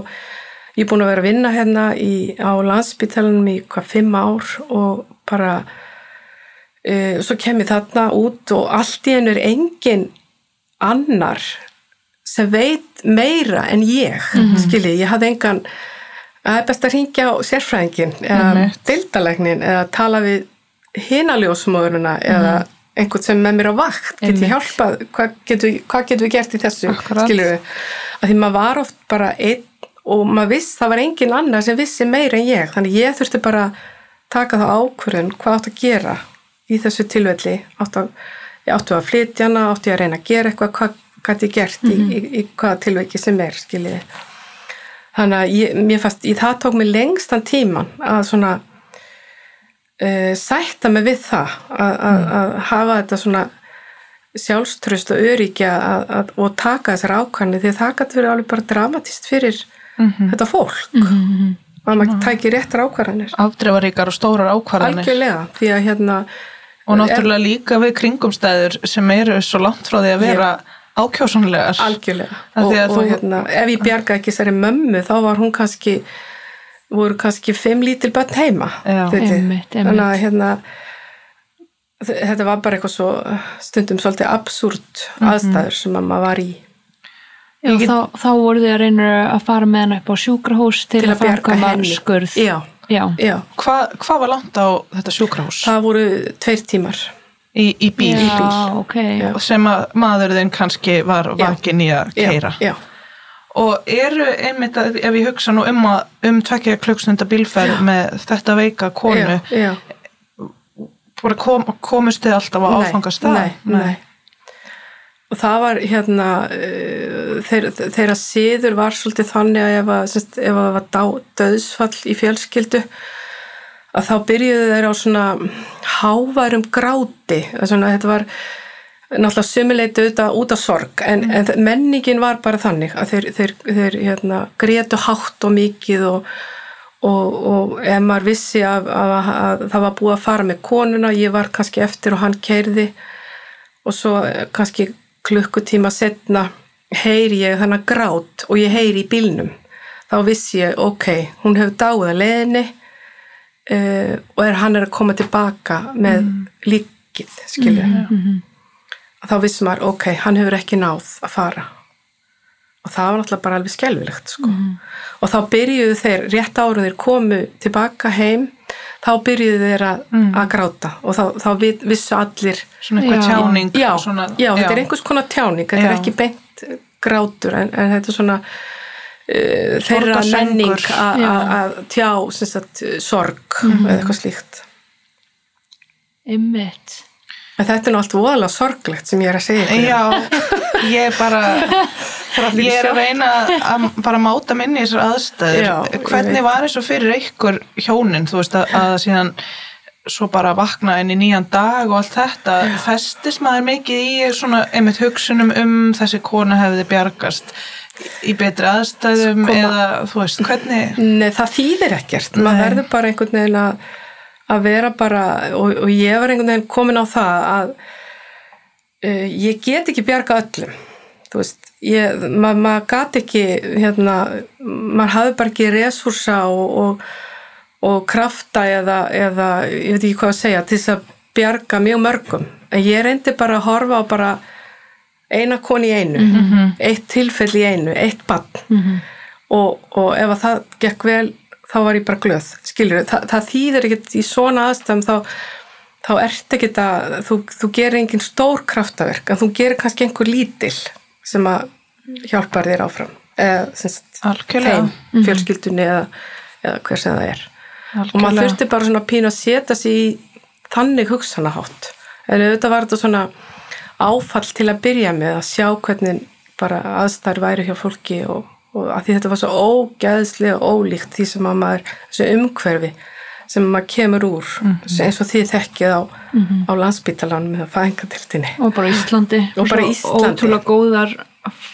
ég er búin að vera að vinna hérna í, á landsbytalanum í hvað fimm ár og bara uh, svo kem ég þarna út og allt í hennu er engin annar sem veit meira en ég mm skiljið, ég hafði engan það er best að ringja á sérfræðingin eða Einmitt. deildalæknin eða tala við hinaljósmóðurina eða einhvern sem með mér á vakt get ég hjálpað, hvað getum við, hvað getum við gert í þessu, Akkurat. skiljið við að því maður var oft bara einn og maður viss, það var engin annar sem vissi meira en ég, þannig ég þurfti bara taka það ákvörðun hvað átt að gera í þessu tilvelli áttu að, áttu að flytja hana áttu að reyna að gera eitthvað hvað gæti ég gert í, í, í hvaða tilveiki sem er skiljiði þannig að ég, mér fast, ég, það tók mig lengstan tíman að svona uh, sætta mig við það að, að, hafa þetta svona sjálfströst og öryggja og taka þessar ákvæmni því að það gæti verið alveg bara dramatist fyrir þetta fólk. Að maður tæki réttar ákvarðanir. Afdreifaríkar og stórar ákvarðanir. Algjörlega því að hérna og náttúrulega líka við kringumstæður sem eru svo langt frá því að vera ákjósanlegar. Algjörlega. Af og, og þú- hérna, ef ég bjarga ekki þessari mömmu þá var hún kannski voru kannski fimm lítil börn heima Já. Einmitt, einmitt. þannig að hérna þetta var bara eitthvað svo stundum svolítið absúrt Mhm. aðstæður sem að maður var í Já, þá, þá voru þið að reyna að fara með hana upp á sjúkrahús til, til að bjarga framkvæma henni skurð. já, Já. já. Hva, hvað var langt á þetta sjúkrahús það voru tveir tímar í, í bíl Já, ok. Já. sem að maðurðin kannski var vakin í að já, keira já, og eru einmitt að ef ég hugsa nú um að um tvekja klukkstunda bílferð með þetta veika konu já, já. bara kom, komust þið alltaf á áfangastað nei, nei. og það var hérna uh, þeir, þeirra síður var svolítið þannig að ef, að, semst, ef að það var döðsfall í fjölskyldu að þá byrjuðu þeir á svona háværum gráti svona, þetta var náttúrulega sumuleiti auðvitað út af sorg en, en menningin var bara þannig að þeir, þeir, þeir hérna, grétu hátt og mikið og, og, og ef maður vissi að, að, að það var búið að fara með konuna ég var kannski eftir og hann keirði og svo eh, kannski klukkutíma setna heyri ég þannig grát og ég heyri í bílnum. Þá vissi ég, ok, hún hefur dáið að leiðinni uh, og er hann er að koma tilbaka með líkið, skilju og þá vissi maður, ok, hann hefur ekki náð að fara og það var náttúrulega bara alveg skelvilegt sko. og þá byrjuðu þeir, rétt árum þeir komu tilbaka heim þá byrjuðu þeir að, að gráta og þá, þá vi- vissu allir svona eitthvað Já. tjáning já, svona, já, þetta er einhvers konar tjáning þetta er Já. ekki beint grátur en, en þetta er svona uh, þeirra menning Já. að tjá sagt, sorg eða eitthvað slíkt Einmitt. En þetta er allt voðalega sorglegt sem ég er að segja ykkur. Já, ég er bara ég er að reyna að bara máta minni í þessar aðstæður. Já, hvernig var eins og fyrir ykkur hjónin, þú veist að, að síðan svo bara vakna inn í nýjan dag og allt þetta, festist maður mikið í svona einmitt hugsunum um þessi kona hefði bjargast í betri aðstæðum Sko, ma- eða þú veist, hvernig Nei, það þýðir ekkert. Maður verður bara einhvern veginn að, að vera bara, og, og ég var einhvern veginn komin á það að uh, ég get ekki bjarga öllum. Þú veist, ég, ma, maður gat ekki, hérna, maður hafði bara ekki resursa og, og, og krafta eða, eða, ég veit ekki hvað að segja, til þess að bjarga mjög mörgum. En ég reyndi bara að horfa á bara eina koni í einu, eitt tilfell í einu, eitt bann og, og ef að það gekk vel þá var ég bara glöð, skilur Þa, það þýðir ekkert í svona aðstæðum þá, þá ert ekkert að þú, þú gerir engin stór kraftaverk en þú gerir kannski einhver lítil sem að hjálpar þér áfram eða sagt, þeim, fjölskyldunni eða, eða hver sem það er. Og maður þurfti bara svona pínu að setja sig í þannig hugsanahátt en auðvitað var þetta svona áfall til að byrja með að sjá hvernig bara aðstæður væri hjá fólki og, og að því þetta var svo ógæðslega ólíkt því sem að maður, þessu umhverfi sem maður kemur úr eins og því þekkið á, á landsbítalanum með fæðingatildinni og bara Íslandi Og bara Íslandi. ótrúlega góðar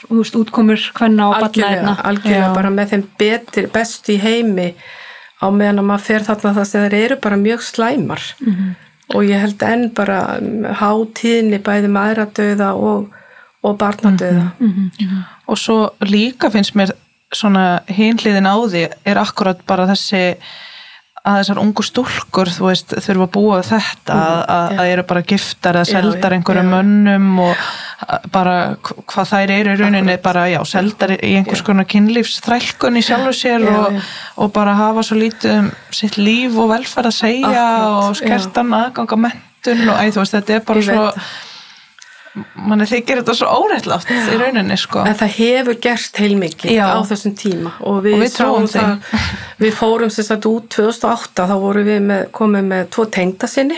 veist, útkomur hvenna og barnaðina algjörlega Já. bara með þeim betur, bestu í heimi á meðan að maður fer þarna það sem þeir eru bara mjög slæmar Mhm. og ég held enn bara hátíðni bæði mæradauða og, og barnadauða Mhm. og svo líka finnst mér svona hinliðin á því er akkurat bara þessi að þessar ungu stúlkur þú veist þurfa að búa við þetta að, að, að eru bara giftar eða seldar já, einhverjum já. mönnum og bara hv- hvað þær eru í rauninni bara já, seldar í einhvers konar kynlífsþrælkun í sjálfu sér Já, og, já. og bara hafa svo lítið um sitt líf og velferð að segja Akkurat, og skertan aðganga mentun og æ, þú veist, þetta er bara Ég veit svo það. Manni þykir þetta svo óreittlátt í rauninni sko. En það hefur gerst heilmikið á þessum tíma og við, Og við sáum það, við fórum sér satt út 2008 þá vorum við með, komið með tvo tengda sinni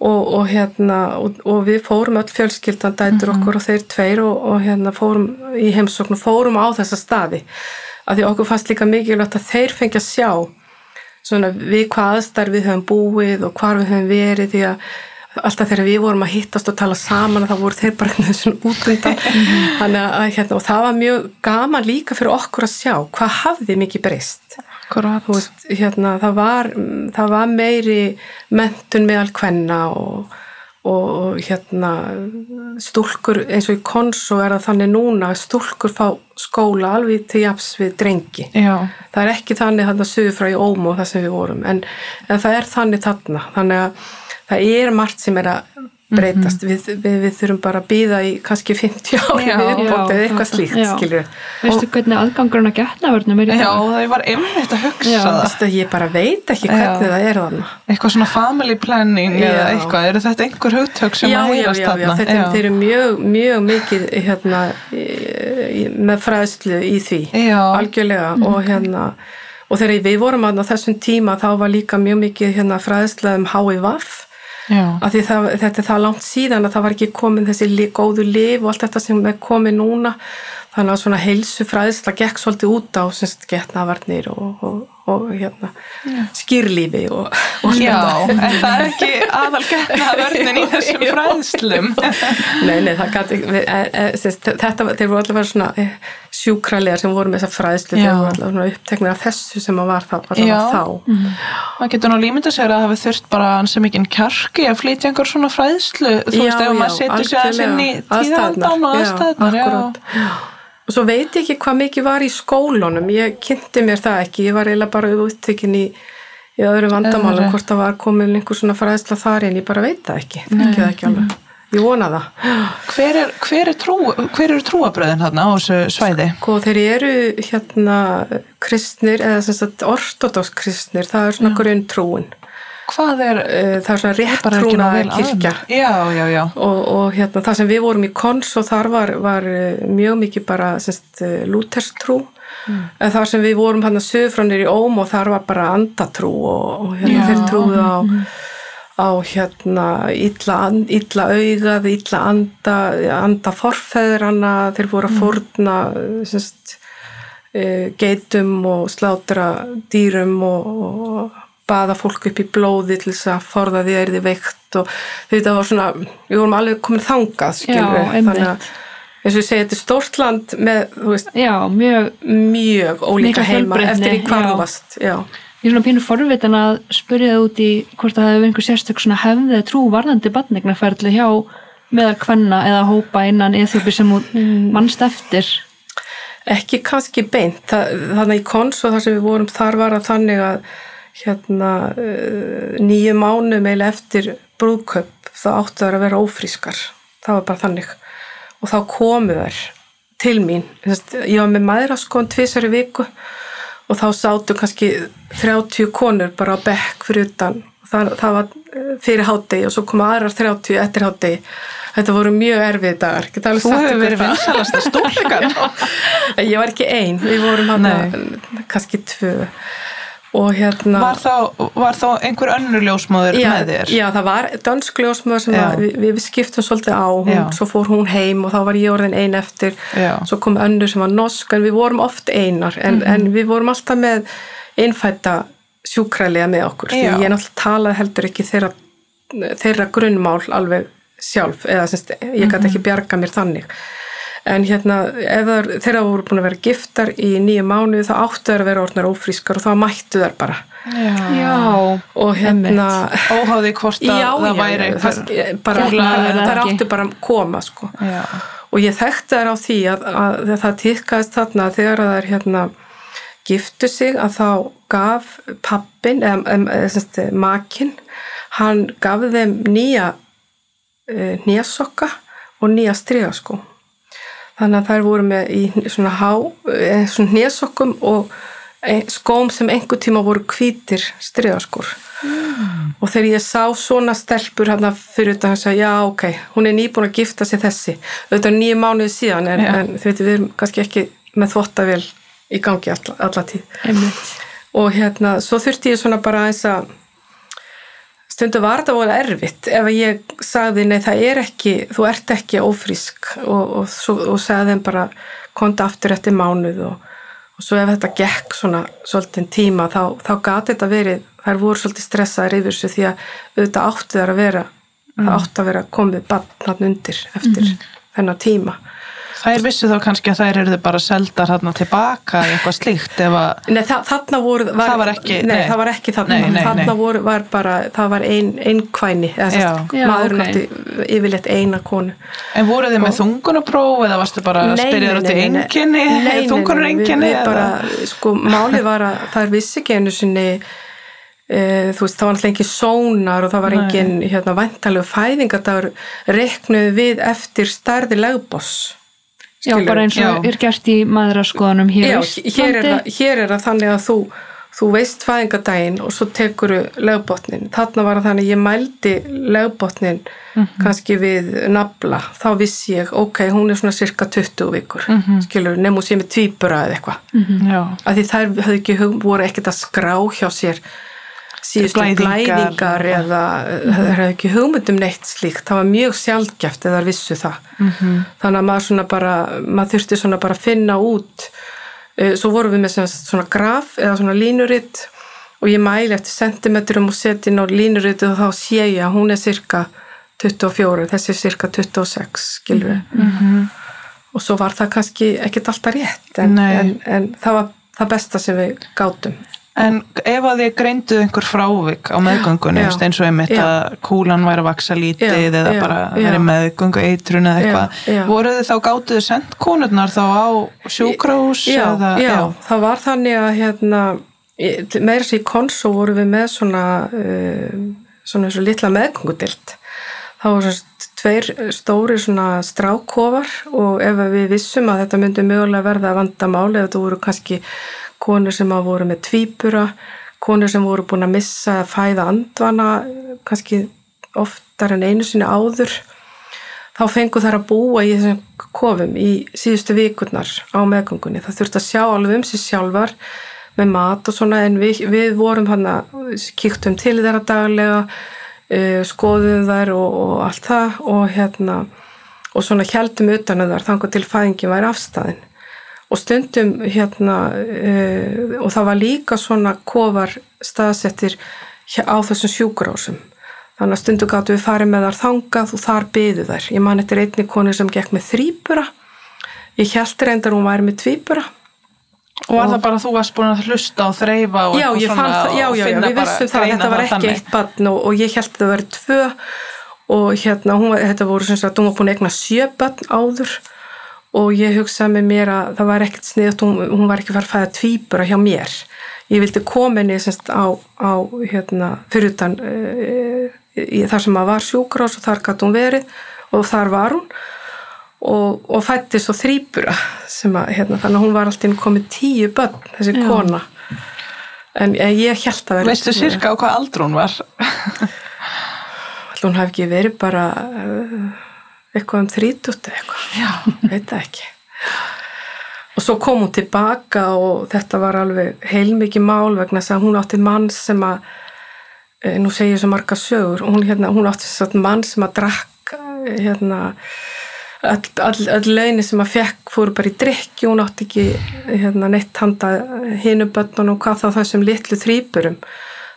og, og hérna og, og við fórum öll fjölskyldan dætur Mhm. okkur og þeir tveir og, og hérna fórum í heimsókn og fórum á þessa staði. Af því okkur fannst líka mikilvægt að þeir fengi að sjá svona við hvað aðstæður við höfum búið og hvar við höfum verið því að alltaf þegar við vorum að hittast og tala saman þá voru þeir bara einhvern veginn svona út undan. Þannig að hérna og það var mjög gaman líka fyrir okkur að sjá hvað hafði mikið breyst. Hérna, það var það var meiri mentun meðal kvenna og, og, og hérna stúlkur eins og í konso er það þannig núna að stúlkur fá skóla alveg til japs við drengi. Já, það er ekki þannig þarna suður frá í Ómo það sem við vorum en, en það er þannig þarna. Þannig að það er margt sem er að breytast við, við, við þurfum bara að býða í kannski 50 ári Já. eða Já, eitthvað slíkt já. skilur veistu hvernig aðgangurinn að getnavörnum er í já dag það var einmitt að hugsa Já. það Veistu, ég bara veit ekki hvernig Já. það er þarna eitthvað svona family planning Já. eða eitthvað, eru þetta einhver hugtök sem já, að já, já, já, þarna? þetta er, þeir eru mjög, mjög mikið hérna, með fræðslu í því Já. algjörlega og hérna og þegar við vorum að þessum tíma þá var líka mjög mikið hérna, fræðsla um HIV já, af því það, þetta er það langt síðan að það var ekki komin þessi góðu lif og allt þetta sem er komið núna. Þannig að svona heilsu fræðsla gekk svolítið út á getnavarnir og, og, og hérna, skýrlífi og, og já, en það er ekki aðal getna vörnin í þessum fræðslum. Nei, nei, það gæti e, e, sérst, þetta, var- þeir voru allavega svona e, sjúkralegar sem voru með þessa fræðslu. Þeir voru allavega svona uppteknir af þessu sem að var það allavega þá. Maður getur nú límynda sér að það hafi þurft bara ansið mikinn kjarki að flytja einhver svona fræðslu. Þú veist, ef maður setur sér í algjörlega. tíðandan og aðstæðnar já, akkúrat. Og svo veit ég ekki hvað mikið var í skólunum. Ég kynnti mér það ekki, ég var eiginlega bara úttekin í, í öðru vandamálum hvort það var komin einhver svona fræðsla þar inn, ég bara veit það ekki. Þekki það ekki alveg, ég vona það. Hver, er, hver, er trú, hver eru trúabröðin þarna á þessu svæði? Sko þeir eru hérna kristnir eða ortodox kristnir, það er svona grunntrúin. Hvað er Eh, Það er svona réttrúna kirkja? já, já, já, og, og hérna það sem við vorum í kons og þar var, var eh, mjög mikið bara semst lúterstrú. Mm. en þar sem við vorum hann að sögfránir í Óm og þar var bara andatrú og, og hérna Já. þeir trúðu á á hérna illa, illa augað, illa anda anda forfeðrana þeir voru að fórna semst e, geitum og slátra dýrum og, og baða fólk upp í blóði til þess að forða því að er þið veikt og þetta var svona, við vorum alveg komin þangað skilur Já, þannig að eins og ég segi, þetta er stórt land með, veist, já, mjög mjög ólíka heima eftir í já, Ég er svona pínu forvitin að spyrja það út í hvort það hefur einhver sérstök hefðið trú varðandi badningnaferðli hjá meðal kvenna eða hópa innan eþjópi sem Mm. mannst eftir. ekki kannski beint. Það, þannig í kons og þar sem við vorum þar var að þannig að hérna uh, nýju mánu meil eftir brúðköp þá áttu þær að vera ófrískar. Það var bara þannig. Og þá komu þær til mín. Ég var með maðuraskon tvisar í viku og þá sátu kannski 30 konur bara á bekk fyrir utan. Það, það var eh, fyrir hátegi og svo koma aðrar 30 eftir hátegi þetta voru mjög erfið dagar. Þú hefur verið það. vinsalasta stúlkan. En ég var ekki ein, við vorum hann kannski tvö hérna Var þá, var þá einhver önnur ljósmóður já, með þér? já, það var dönsk ljósmöður sem að, við, við skiptum svolítið á, hún, Já. svo fór hún heim og þá var ég orðin ein eftir Já. svo kom önnur sem var norsk en við vorum oft einar en, Mhm. en við vorum alltaf með einfætta sjúkrælega með okkur því ég náttúrulega talaði heldur ekki þeirra, þeirra grunnmál alveg sjálf eða semst, ég gæti Mhm. ekki bjarga mér þannig en hérna ef þær, þeirra voru búin að vera giftar í nýju mánuði þá áttu þær að vera orðnar ófrískar og þá mættu þær bara. Já, og hérna Óháði hvort að já, það já, væri já, þær áttu bara að koma sko. Já. og ég þekkti þær á því að, að það týrkaðist þarna að þegar að þær hérna giftu sig að þá gaf pappin eða, eða, makinn hann gaf þeim nýja e, nýjasokka og nýja strigaskó þannig að þær voru með í svona há e, svona nýjasokkum og e, skóm sem einhver tíma voru hvítir strigaskór og þegar ég sá svona stelpur hérna fyrir þetta að segja, já ok, hún er nýbúin að gifta sig þessi, auðvitað nýju mánuði síðan en, Já. en þið veitum við erum kannski ekki með þvottavél í gangi alla, alla tíð einmitt. og hérna, svo þurfti ég svona bara aðeins að stundu var þetta voru erfitt ef ég sagði, nei það er ekki þú ert ekki ófrísk. Og, og, svo, og sagði þeim bara konta aftur eftir mánuð og, og svo ef þetta gekk svona svolítið tíma þá, þá gati þetta verið þær voru svolítið stressaðar yfir þessu því að auðvitað áttu þær að vera það áttu að vera komið bann undir eftir þennan tíma Þær vissu þá kannski að þær eru bara seldar hérna tilbaka í eitthvað slíkt ef að Nei, þa þarna voru var, Það var ekki- nei, nei. það var ekki þarna Nei, nei, þarna nei. voru, var bara, það var ein, einkvæni eða sérst, Já, maðurinn ok. átti yfirleitt eina konu En voru þið með þungunapróf eða varstu bara að spyrja þér út í einkenni, þungunur við, einkenni? við bara, sko, málið var að það er vissi ekki einu sinni e, þú veist, það var alltaf engin sónar og það var Nei. engin, hérna, væntalegu fæðingadagur reknuð við eftir stærði legboss Já, bara eins og Já. er gert í maðuraskoðanum hér Já, hér er, það, hér er það þannig að þú, þú veist fæðingadaginn og svo tekuru legbotnin. Þarna var þannig að ég mældi legbotnin kannski við nafla. Þá vissi ég, ok, hún er svona cirka 20 vikur, skilur, nefnum sem er tvíbura eða eitthvað. Já, Af því þær höfðu ekki, voru ekkert að skrá hjá sér síðustu Blæðingar. blæðingar eða það hefði ekki hugmyndum neitt slíkt. Það var mjög sjálfgeft eða vissu það. -hmm. þannig að maður svona bara maður þurfti svona bara að finna út. Eh, svo vorum við með sagt svona graf eða svona línuritt og ég mæli eftir sentimetrum og seti inn á línuritt og þá sé ég að hún er cirka 24, þessi er cirka 26 skilur -hmm. og svo var það kannski ekkert alltaf rétt en, en, en það var það besta sem við gátum En ef að þið greinduð einhver frávik á meðgöngunni, Já. eins og einmitt Já. að kúlan væri að vaksa lítið Já, eða bara verið meðgöngu eitrun eða eitthvað, voruð þið þá gátuðu sendt konurnar þá á sjúkrahús já, eða, já, það var þannig að hérna, meira sér í konsó vorum við með svona um, svona eins og litla meðgöngudild þá var svona tveir stóri svona strákofar og ef við vissum að þetta myndi mögulega verða vandamáli eða þetta voru kannski konur sem að voru með tvíbura konur sem voru búin að missa að fæða andvana kannski oftar en einu sinni áður þá fengu þær að búa í þessum kofum í síðustu vikurnar á meðgöngunni. Það þurfti að sjá alveg um sér sjálfar með mat og svona en við, við vorum hann að kíktum til þeirra daglega, uh, skoðum þær og, og allt það og hérna og svona heldum utan að þar þangar til fæðingin væri afstæðin og stundum hérna uh, og það var líka svona kofar staðsettir á þessum sjúkurásum þannig að stundum gáttu við farið með þar þangað og þar byðu þær. Ég man eftir einni konu sem gekk með þrýbura ég held reyndar hún væri með tvíbura. Og var það bara að þú varst búin að hlusta og þreyfa og já, fann svona það, já, og já, já, finna við bara- vissum það, greina þetta var ekki þannig. eitt barn og, og ég held að það verið tvö. Og hérna, hún, þetta voru sem sagt, hún var búin að egna sjö barn áður og ég hugsaði með mér að það var ekkert sniðut, hún, hún var ekki farið að fæða tvíbura hjá mér. Ég vildi koma henni semst á, á hérna, fyrir utan uh, í, þar sem að var sjúkrás og þar gæti hún verið og þar var hún og, og fætti svo þrýbura sem að, hérna, þannig að hún var alltaf komið tíu börn, þessi Já. kona en, en ég held að vera Veistu sirka á hvað aldur hún var? Ætli hún hafi ekki verið bara uh, eitthvað um þrítútt eitthvað, Já. veit það ekki. Og svo kom hún tilbaka og þetta var alveg heilmikið mál vegna þess að hún átti mann sem að eh, nú segir ég svo marga sögur hún, hérna, hún átti þess að mann sem að drakk eh, hérna all, all, all launi sem að fekk fóru bara í drikki, hún átti ekki hérna, neitt handa hinu börnun og hvað þá þessum litlu þrýpurum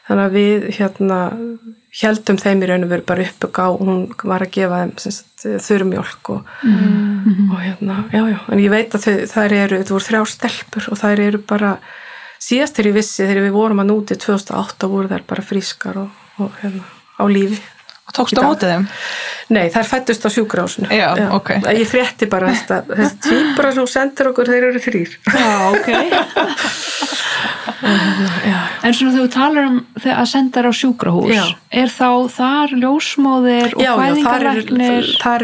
þannig að við hérna heldum þeim í raun og veru bara uppögg á hún var að gefa þeim sem sagt, þurrmjólk og, og hérna, já, já, en ég veit að þau, þær eru, þetta voru þrjá stelpur og þær eru bara, síðast þegar ég vissi þegar við vorum að núti 2008 voru þær bara frískar og, og hérna, á lífi. Í á mótið þeim? Nei, þær fættust á sjúkrásinu. Já, ok. Ég frétti bara þetta, þessi tvíbara sem sendir okkur, þeir eru þrýr. Já, ok. Já, En svona þegar þú talar um að senda þér á sjúkrahús, Já. er þá þar ljósmóðir og já, já, þar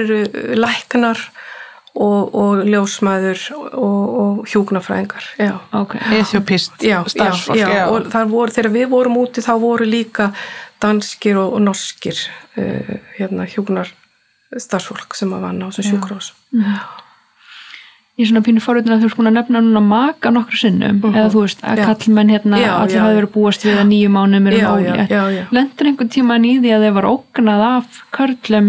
eru, eru læknar og, og ljósmæður og, og hjúknafræðingar, já. Ok, Eþjópist já, starfsfólk, já, já, og voru, þegar við vorum úti þá voru líka danskir og, og norskir uh, hérna hjúknar starfsfólk sem að vanna á þessum sjúkrós ég er svona pínu forvitin að þú ert búin að nefna núna maka nokkru sinnum, eða þú veist að Já. kallmenn hérna, Já, allir já, hafi já. verið búast við að nýju Já, já, ólétt. já, já. Lendur einhvern tíman í því að þeir var ógnað af körlum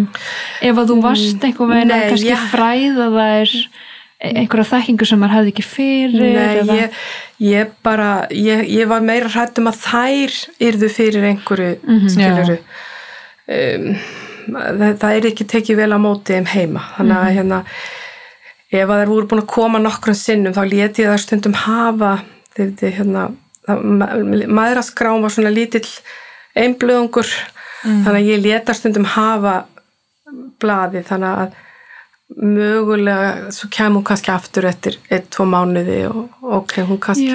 ef að þú varst einhvern veginn að kannski ég- fræða þær einhverja þekkingu sem maður hefði ekki fyrir Nei, ég, ég bara ég, ég var meira hrætt um að þær yrðu fyrir einhverju mm skiluru um, það, það er ekki tekið vel á móti þeim heima. Þannig að hérna ef að þær voru búin að koma nokkrum sinnum þá leti ég það stundum hafa þið hérna maðuraskrám var svona lítill einblöðungur. Mhm. þannig að ég leta stundum hafa blaði þannig að mögulega svo kem hún kannski aftur eftir ein, tvo mánuði og ok, hún kannski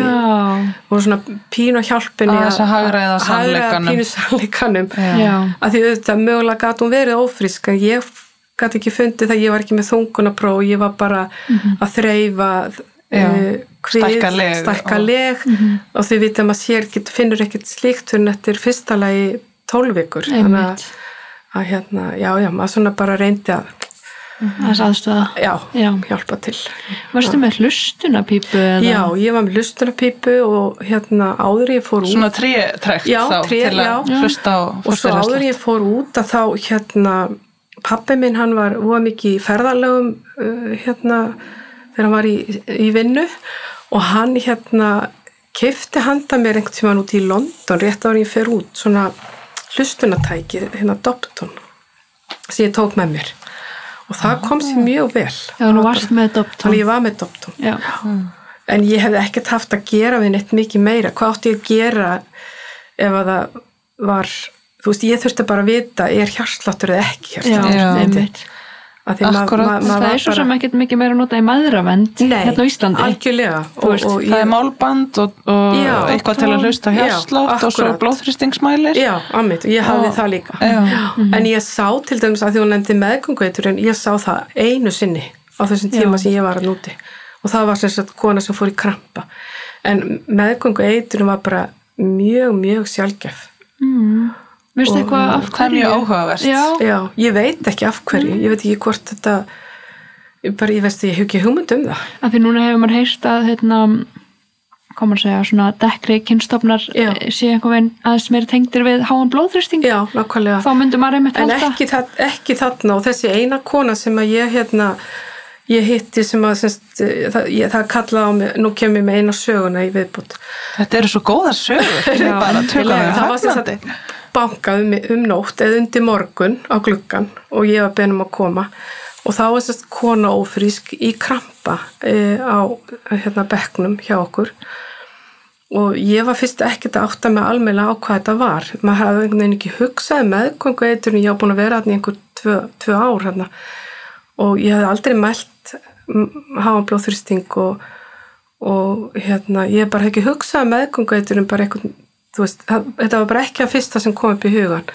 voru svona pínu að hjálpinni Aðeins að hagræða sannleikanum. pínu sannleikanum. Að því auðvitað mögulega gat hún verið ófrísk en ég gat ekki fundið það ég var ekki með þungunapróf ég var bara að þreyfa uh, stækka leg stækka og- leg og því vita maður sér ekki, finnur ekkert slíkt fyrir eftir fyrsta lagi tólvikur þannig að, að hérna, já, já, maður svona bara reyndi að þess aðstöða já, Já. hjálpa til. Varstu með hlustunapípu eða? Já, ég var með hlustunarpípu og hérna áður en ég fór út Svona trétrekt Já, þá tré, til að hlusta á og svo áður en ég fór út að þá hérna pappi minn hann var óa mikið í ferðalögum uh, hérna þegar hann var í, í vinnu. Og hann hérna kefti handa mér einhvern tímann út í London rétt áður en ég fer út svona hlustunatæki hérna Dobton sem ég tók með mér og það kom sér mjög vel. Já, nú varst með Dobton þannig ég var með Dobton Já, en ég hefði ekkert haft að gera við neitt mikið meira, hvað átti ég að gera ef að það var þú veist, ég þurfti bara að vita er hjarsláttur eða ekki hjarsláttur Því ma- ma- Það er svo sem ekkert mikið meira nota í maðuravend hérna á Íslandi. algjörlega. Og, veist, og Það er málband og, og Já, eitthvað til að hlusta hjarslátt og svo akkúrat. blóðþrýstingsmælir. Já, ammit, ég hafði Og- það líka. Já. en ég sá til dæmis að því hún nefndi meðgöngveitur en ég sá það einu sinni á þessum tíma sem ég var að núti og það var sem sagt kona sem fór í krampa. En meðgöngveitur var bara mjög, mjög sjálfgef mm. Veistu eitthvað af Það er mjög áhugavert. Já, Já, ég veit ekki af hverju, ég veit ekki hvort þetta, bara, ég veist, ég hef ekki hugmynd um það. af því núna hefur maður heyrst að hérna, koma að segja, svona dekkri kynstofnar eh, sé einhvern veginn aðeins meira tengdir við háan blóðþrýsting. Já, nákvæmlega. þá myndum maður einmitt En ekki, það, ekki þarna. Og þessi eina kona sem að ég hérna, ég hitti sem að, semst, það, ég, það kallaði á mig, nú kem ég með eina söguna í viðbútt. Þetta eru svo góðar sögur. Já, bara tökum algjörlega. við Það var sem sagt bankað um, um nótt eða undir morgun á gluggan og ég var benum að koma. Og þá var sérst kona ófrísk í krampa e, á hérna bekknum hjá okkur. Og ég var fyrst ekkert að átta mig almennilega á hvað þetta var. Maður hafði einhvern veginn ekki hugsað meðgöngu eitur ég var búin að vera hérna í einhver tvö, tvö ár hérna. Og ég hafði aldrei mælt hafa blóðþrýsting og, og hérna ég bara hef ekki hugsað meðgöngu eitur bara einhvern veist, þetta var bara ekki að fyrsta sem kom upp í hugan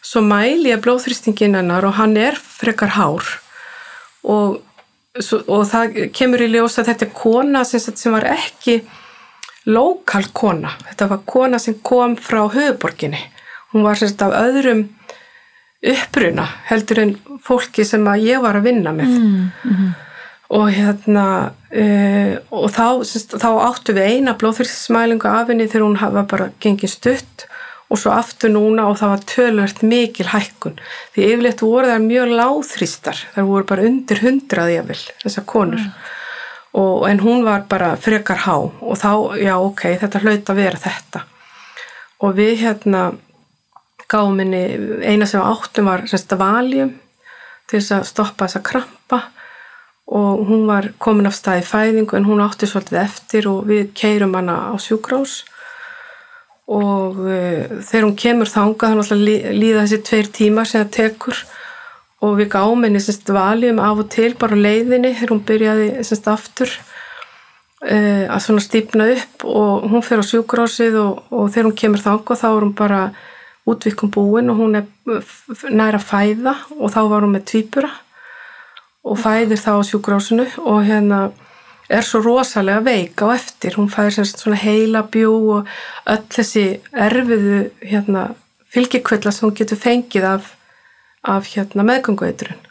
svo mæli ég blóðþrýstingin hennar og hann er frekar hár. Og, og það kemur í ljós að þetta er kona sem, sem var ekki lokal kona. Þetta var kona sem kom frá höfuborginni hún var semst af öðrum uppruna heldur en fólki sem að ég var að vinna með. Mm. Og hérna uh, og þá, semst, þá áttu við eina blóðfyrstismælingu af henni þegar hún hafa bara gengið stutt. Og svo aftur núna og það var tölvert mikil hækkun. Því yfirleitt voru það mjög láþristar þar voru bara undir hundrað jafnvel þessar konur. Og, en hún var bara frekar há. Og þá, já ok, þetta hlaut að vera þetta. Og við hérna gáum henni, eina sem áttum var semst valjum til þess að stoppa þessa krampa og hún var komin af staði fæðingu en hún átti svolítið eftir og við keirum hana á sjúkrós og uh, þegar hún kemur þanga þannig að líða þessi tveir tímar sem það tekur. Og við gáum henni semst valjum af og til bara leiðinni þegar hún byrjaði semst aftur uh, að svona stýpna upp. Og hún fer á sjúkrósið og, og þegar hún kemur þanga þá er hún bara útvikum búin og hún er næra fæða. Og þá var hún með tvýpura og fæðir þá á sjúkrósinu og hérna er svo rosalega veik á eftir. Hún fær svona heila bjú og öll þessi erfiðu hérna, fylgjikvilla sem hún getur fengið af, af hérna, meðgöngueiturinn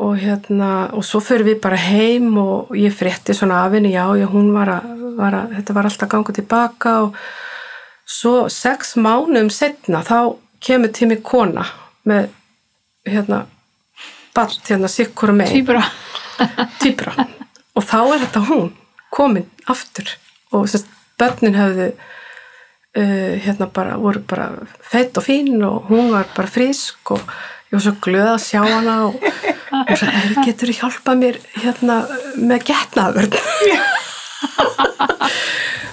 og hérna og svo fyrir við bara heim og ég frétti svona af henni, já, já, hún var að, var að þetta var alltaf gangið tilbaka og svo sex mánum setna þá kemur tími kona með hérna balt hérna sikkur með Týpura Týpura og þá er þetta hún komin aftur. Og sérst, börnin hefðu uh, hérna bara, voru bara feitt og fín og hún var bara frisk og ég var svo glöð að sjá hana og, og svo, getur þú hjálpað mér hérna með getnaður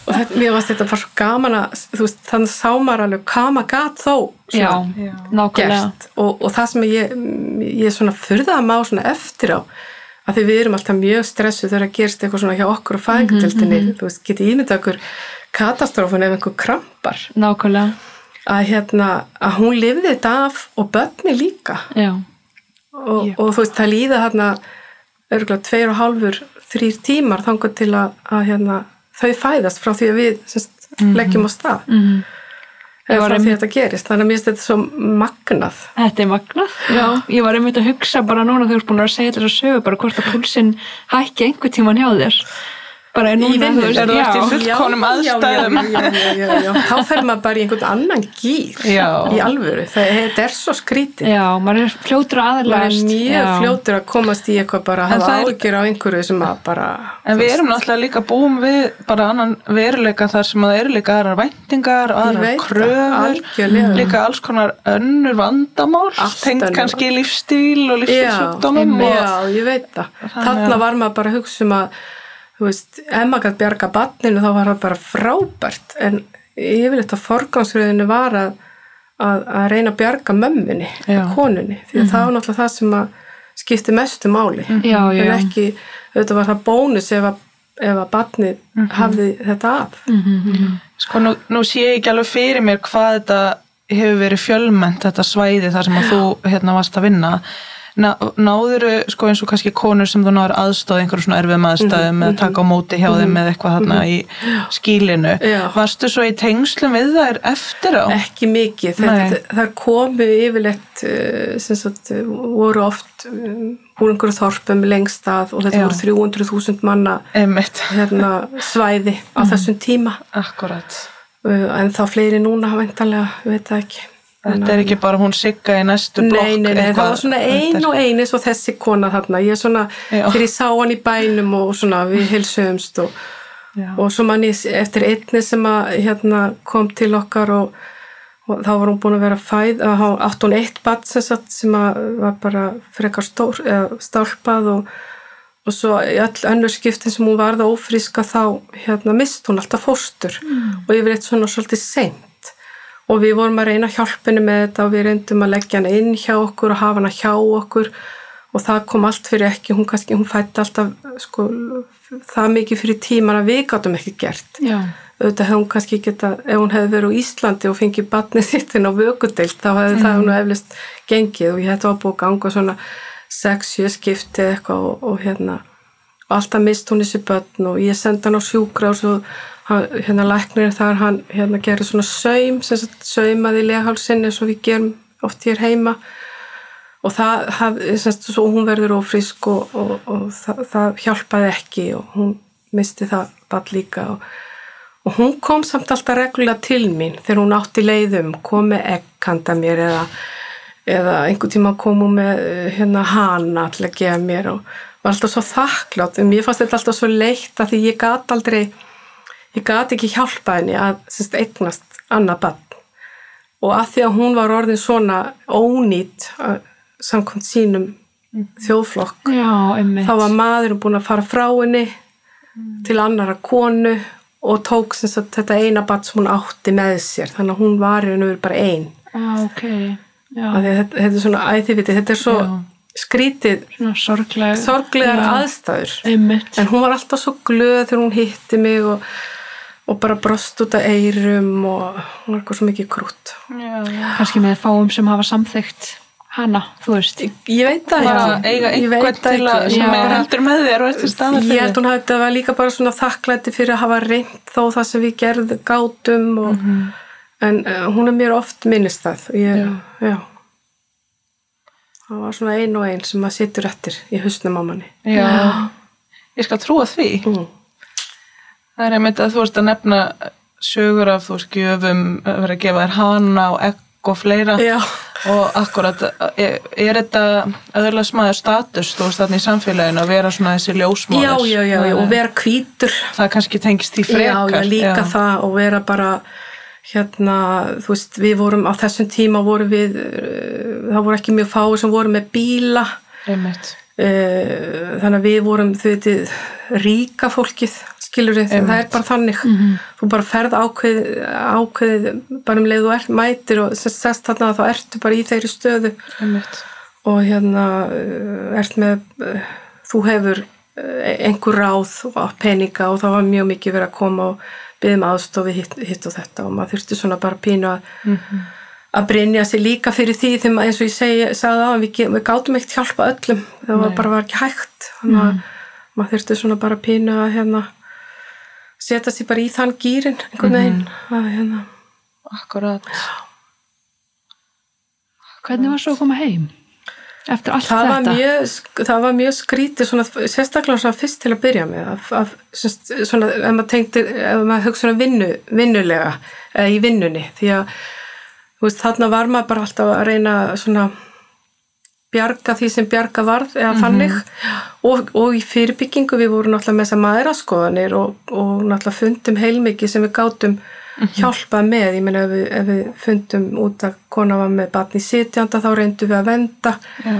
og þetta, mér varst þetta bara svo gaman að veist, þannig sá maður alveg hvað maður gæt þó Já, nákvæmlega. og, og það sem ég, ég svona fyrða að má svona eftir á að því við erum alltaf mjög stressuð þegar að gerst eitthvað svona hjá okkur og fæðingatöldinni, mm -hmm. þú veist, getið ímynda okkur katastrófun ef einhver krampar. Nákvæmlega. Að hérna, að hún lifði þetta af og börni líka. Og, og þú veist, það líða hérna örgulega tveir og halfur þrýr tímar þangar til að, að hérna, þau fæðast frá því að við semst, mm -hmm. leggjum á stað mm -hmm frá því að þetta gerist, þannig að mér finnst þetta svo magnað. Þetta er magnað, já. Ég var einmitt að hugsa bara núna þegar þú erst búin að segja þetta og sögu bara hvort að púlsinn hækki einhver tíman hjá þér bara núna, í vinnur, er þú ert í fullkonum aðstæðum? já, já, já, þá fer maður bara í einhvern annan gýr í alvöru, það er svo skrítið. Já, maður er fljótur aðlæst maður er mjög fljótur að komast í eitthvað bara að hafa ágjör á einhverju sem að bara en við erum náttúrulega líka búum við bara annan veruleika þar sem að eru líka aðrar væntingar, aðrar kröfur líka alls konar önnur vandamál, tengt kannski lífstíl og lífstílsjúkdómum já, ég veit það, þarna var maður bara að hugsa um að þú veist, ef maður gæti bjarga banninu þá var það bara frábært en yfirleitt að forgangsröðinu var að, að, að reyna að bjarga mömmunni, konunni því að mm -hmm. það var náttúrulega það sem að skipti mestu máli mm -hmm. já, já. en ekki, þetta var það bónus ef að, ef að bannið mm -hmm. hafði þetta af -hmm. Sko nú, nú sé ég ekki alveg fyrir mér hvað þetta hefur verið fjölment þetta svæði þar sem að þú hérna varst að vinna Ná, náðuru sko eins og kannski konur sem þú náður aðstóð einhverjum svona erfið maðurstæðum mm -hmm. að taka á móti hjá þeim með eitthvað þarna í skílinu Já. varstu svo í tengslum við þær eftir á? Ekki mikið, þar komu yfirleitt eh, sem sagt voru oft eh, úr einhverju þorpum lengst að og þetta Já. voru 300.000 manna hérna, svæði á mm. þessum tíma Akkurat eh, en þá fleiri núna hafa endanlega, við veitum ekki Þetta er ekki bara hún sigga í næstu blokk Nei, nei, nei, það var svona ein og ein eins og þessi kona þarna, ég er svona þegar ég sá hann í bænum og svona við hilsumst og, og svo mann ég eftir einni sem að hérna, kom til okkar og, og þá var hún búin að vera fæð að hafa 801 batt sem að var bara frekar stór, stálpað og, og svo í öll önnur skiptin sem hún varða ófríska þá hérna, mist hún alltaf fóstur. Mm. og ég verið svona svolítið seint og við vorum að reyna hjálpinu með þetta og við reyndum að leggja hana inn hjá okkur og hafa hana hjá okkur og það kom allt fyrir ekki, hún, hún fætti alltaf sko, það mikið fyrir tíman að við gáttum ekki gert Já. auðvitað hefði hún kannski geta ef hún hefði verið á Íslandi og fengið batnið sitt inn á vökudeilt þá hefði mm. það hún eflist gengið og ég hætti á búið að ganga svona 6-7 skipti eitthvað og, og hérna og alltaf mist hún þessi börn og ég senda hann á sjúkra og svo hérna læknir þar hann hérna gerir svona saum sem sagt saumaði í leghálsinn eins og við gerum oft hér heima. Og það, það sagt, hún verður ofrisk og, og, og það, það hjálpaði ekki og hún misti það bara líka. Og, og hún kom samt alltaf reglulega til mín þegar hún átti leiðum kom með ekkanda mér eða, eða einhver tíma kom hún með eh, hérna hana til að gefa mér og var alltaf svo þakklátt en mér fannst þetta alltaf svo leitt að því ég gat aldrei ég gat ekki hjálpa henni að sérst, eignast annað bann og að því að hún var orðin svona ónýtt að- samkvæmt sínum þjóðflokk Já, einmitt. þá var maðurinn búin að fara frá henni til annara konu og tók sagt, þetta eina bann sem hún átti með sér. Þannig að hún var í raun og veru bara ein. Já, ok. Já, Af því að þetta, þetta er svona, æ, þið vitið, þetta er svo Já. skrítið, sorglegar Já, aðstæður. Einmitt. en hún var alltaf svo glöð þegar hún hitti mig og, og bara brost út af eyrum og hún var eitthvað svo mikið krút Kannski með fáum sem hafa samþygt hana, þú veist. ég veit það bara ekki. eiga Ég veit að ekki. sem Já. er heldur með þér og eftir staðar ég held hún hafi þetta var líka bara svona þakklæti fyrir að hafa reynd þó það sem við gerðum gátum og, en uh, hún er mér oft minnist það ég, já. það var svona ein og ein sem að situr eftir í hausnum á manni. Já, ég skal trúa því. Mm. Það er einmitt að þú veist að nefna sögur af þú veist gjöfum að gefa þér hana og egg og fleira. Já, og akkurat er, er þetta öðurlega smaður status þú veist þarna í samfélaginu að vera svona þessi ljósmáður já, já, já, já, og vera hvítur. Það kannski tengist því já, frekar já, líka það og vera bara hérna, þú veist, við vorum á þessum tíma vorum við uh, það voru ekki mjög fáið sem voru með bíla. Einmitt þannig að við vorum þau veitir ríka fólkið skilur við, það er bara þannig. Þú bara ferð ákveð, ákveð bara um leið og er, mætir og sest, þarna þá ertu bara í þeirri stöðu. Einmitt. Og hérna uh, ert með þú hefur uh, einhver ráð og peninga og það var mjög mikið verið að koma og byggðum aðstofi hitt, hitt og þetta og maður þurfti svona bara pínu að að brinja sig líka fyrir því þegar eins og ég segi, sagði á við, við gátum ekkert hjálpa öllum. Það var bara var ekki hægt. Þannig að maður þurfti svona bara pínu að hérna setja sig bara í þann gýrin einhvern veginn. Að hérna. Akkurat. Hvernig var svo að koma heim? Eftir allt það var, þetta? mjög, það var mjög skrítið svona, sérstaklega svona fyrst til að byrja með af, af, svona, ef maður tengdi ef maður hugsa svona vinnu, vinnulega eða í vinnunni. Því að veist, þarna var maður bara alltaf að reyna svona bjarga því sem bjarga varð eða þannig. Og, og í fyrirbyggingu við vorum náttúrulega með þessar maðuraskoðanir og, og náttúrulega fundum heilmikið sem við gátum hjálpa með, ég meina ef ef við fundum út að kona var með batni sitjanda þá reyndum við að venda. Já,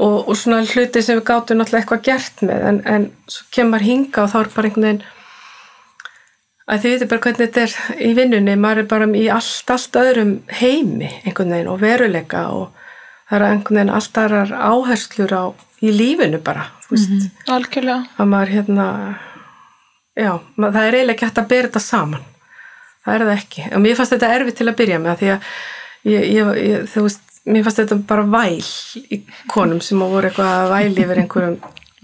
og, og svona hluti sem við gátum náttúrulega eitthvað gert með. En, en svo kemur hinga og þá er bara einhvern veginn að þið veitir bara hvernig þetta er í vinnunni. Maður er bara í allt, allt öðrum heimi einhvern veginn og veruleika og það er einhvern veginn allt aðrar áherslur á í lífinu bara þú veist, algjörlega. Að maður hérna já, maður, það er eiginlega ekki hægt að bera þetta saman. Það er það ekki. Og mér fannst þetta erfitt til að byrja með því að ég, ég, ég, þú veist, mér fannst þetta bara væl í konum sem voru eitthvað að væli yfir einhverjum,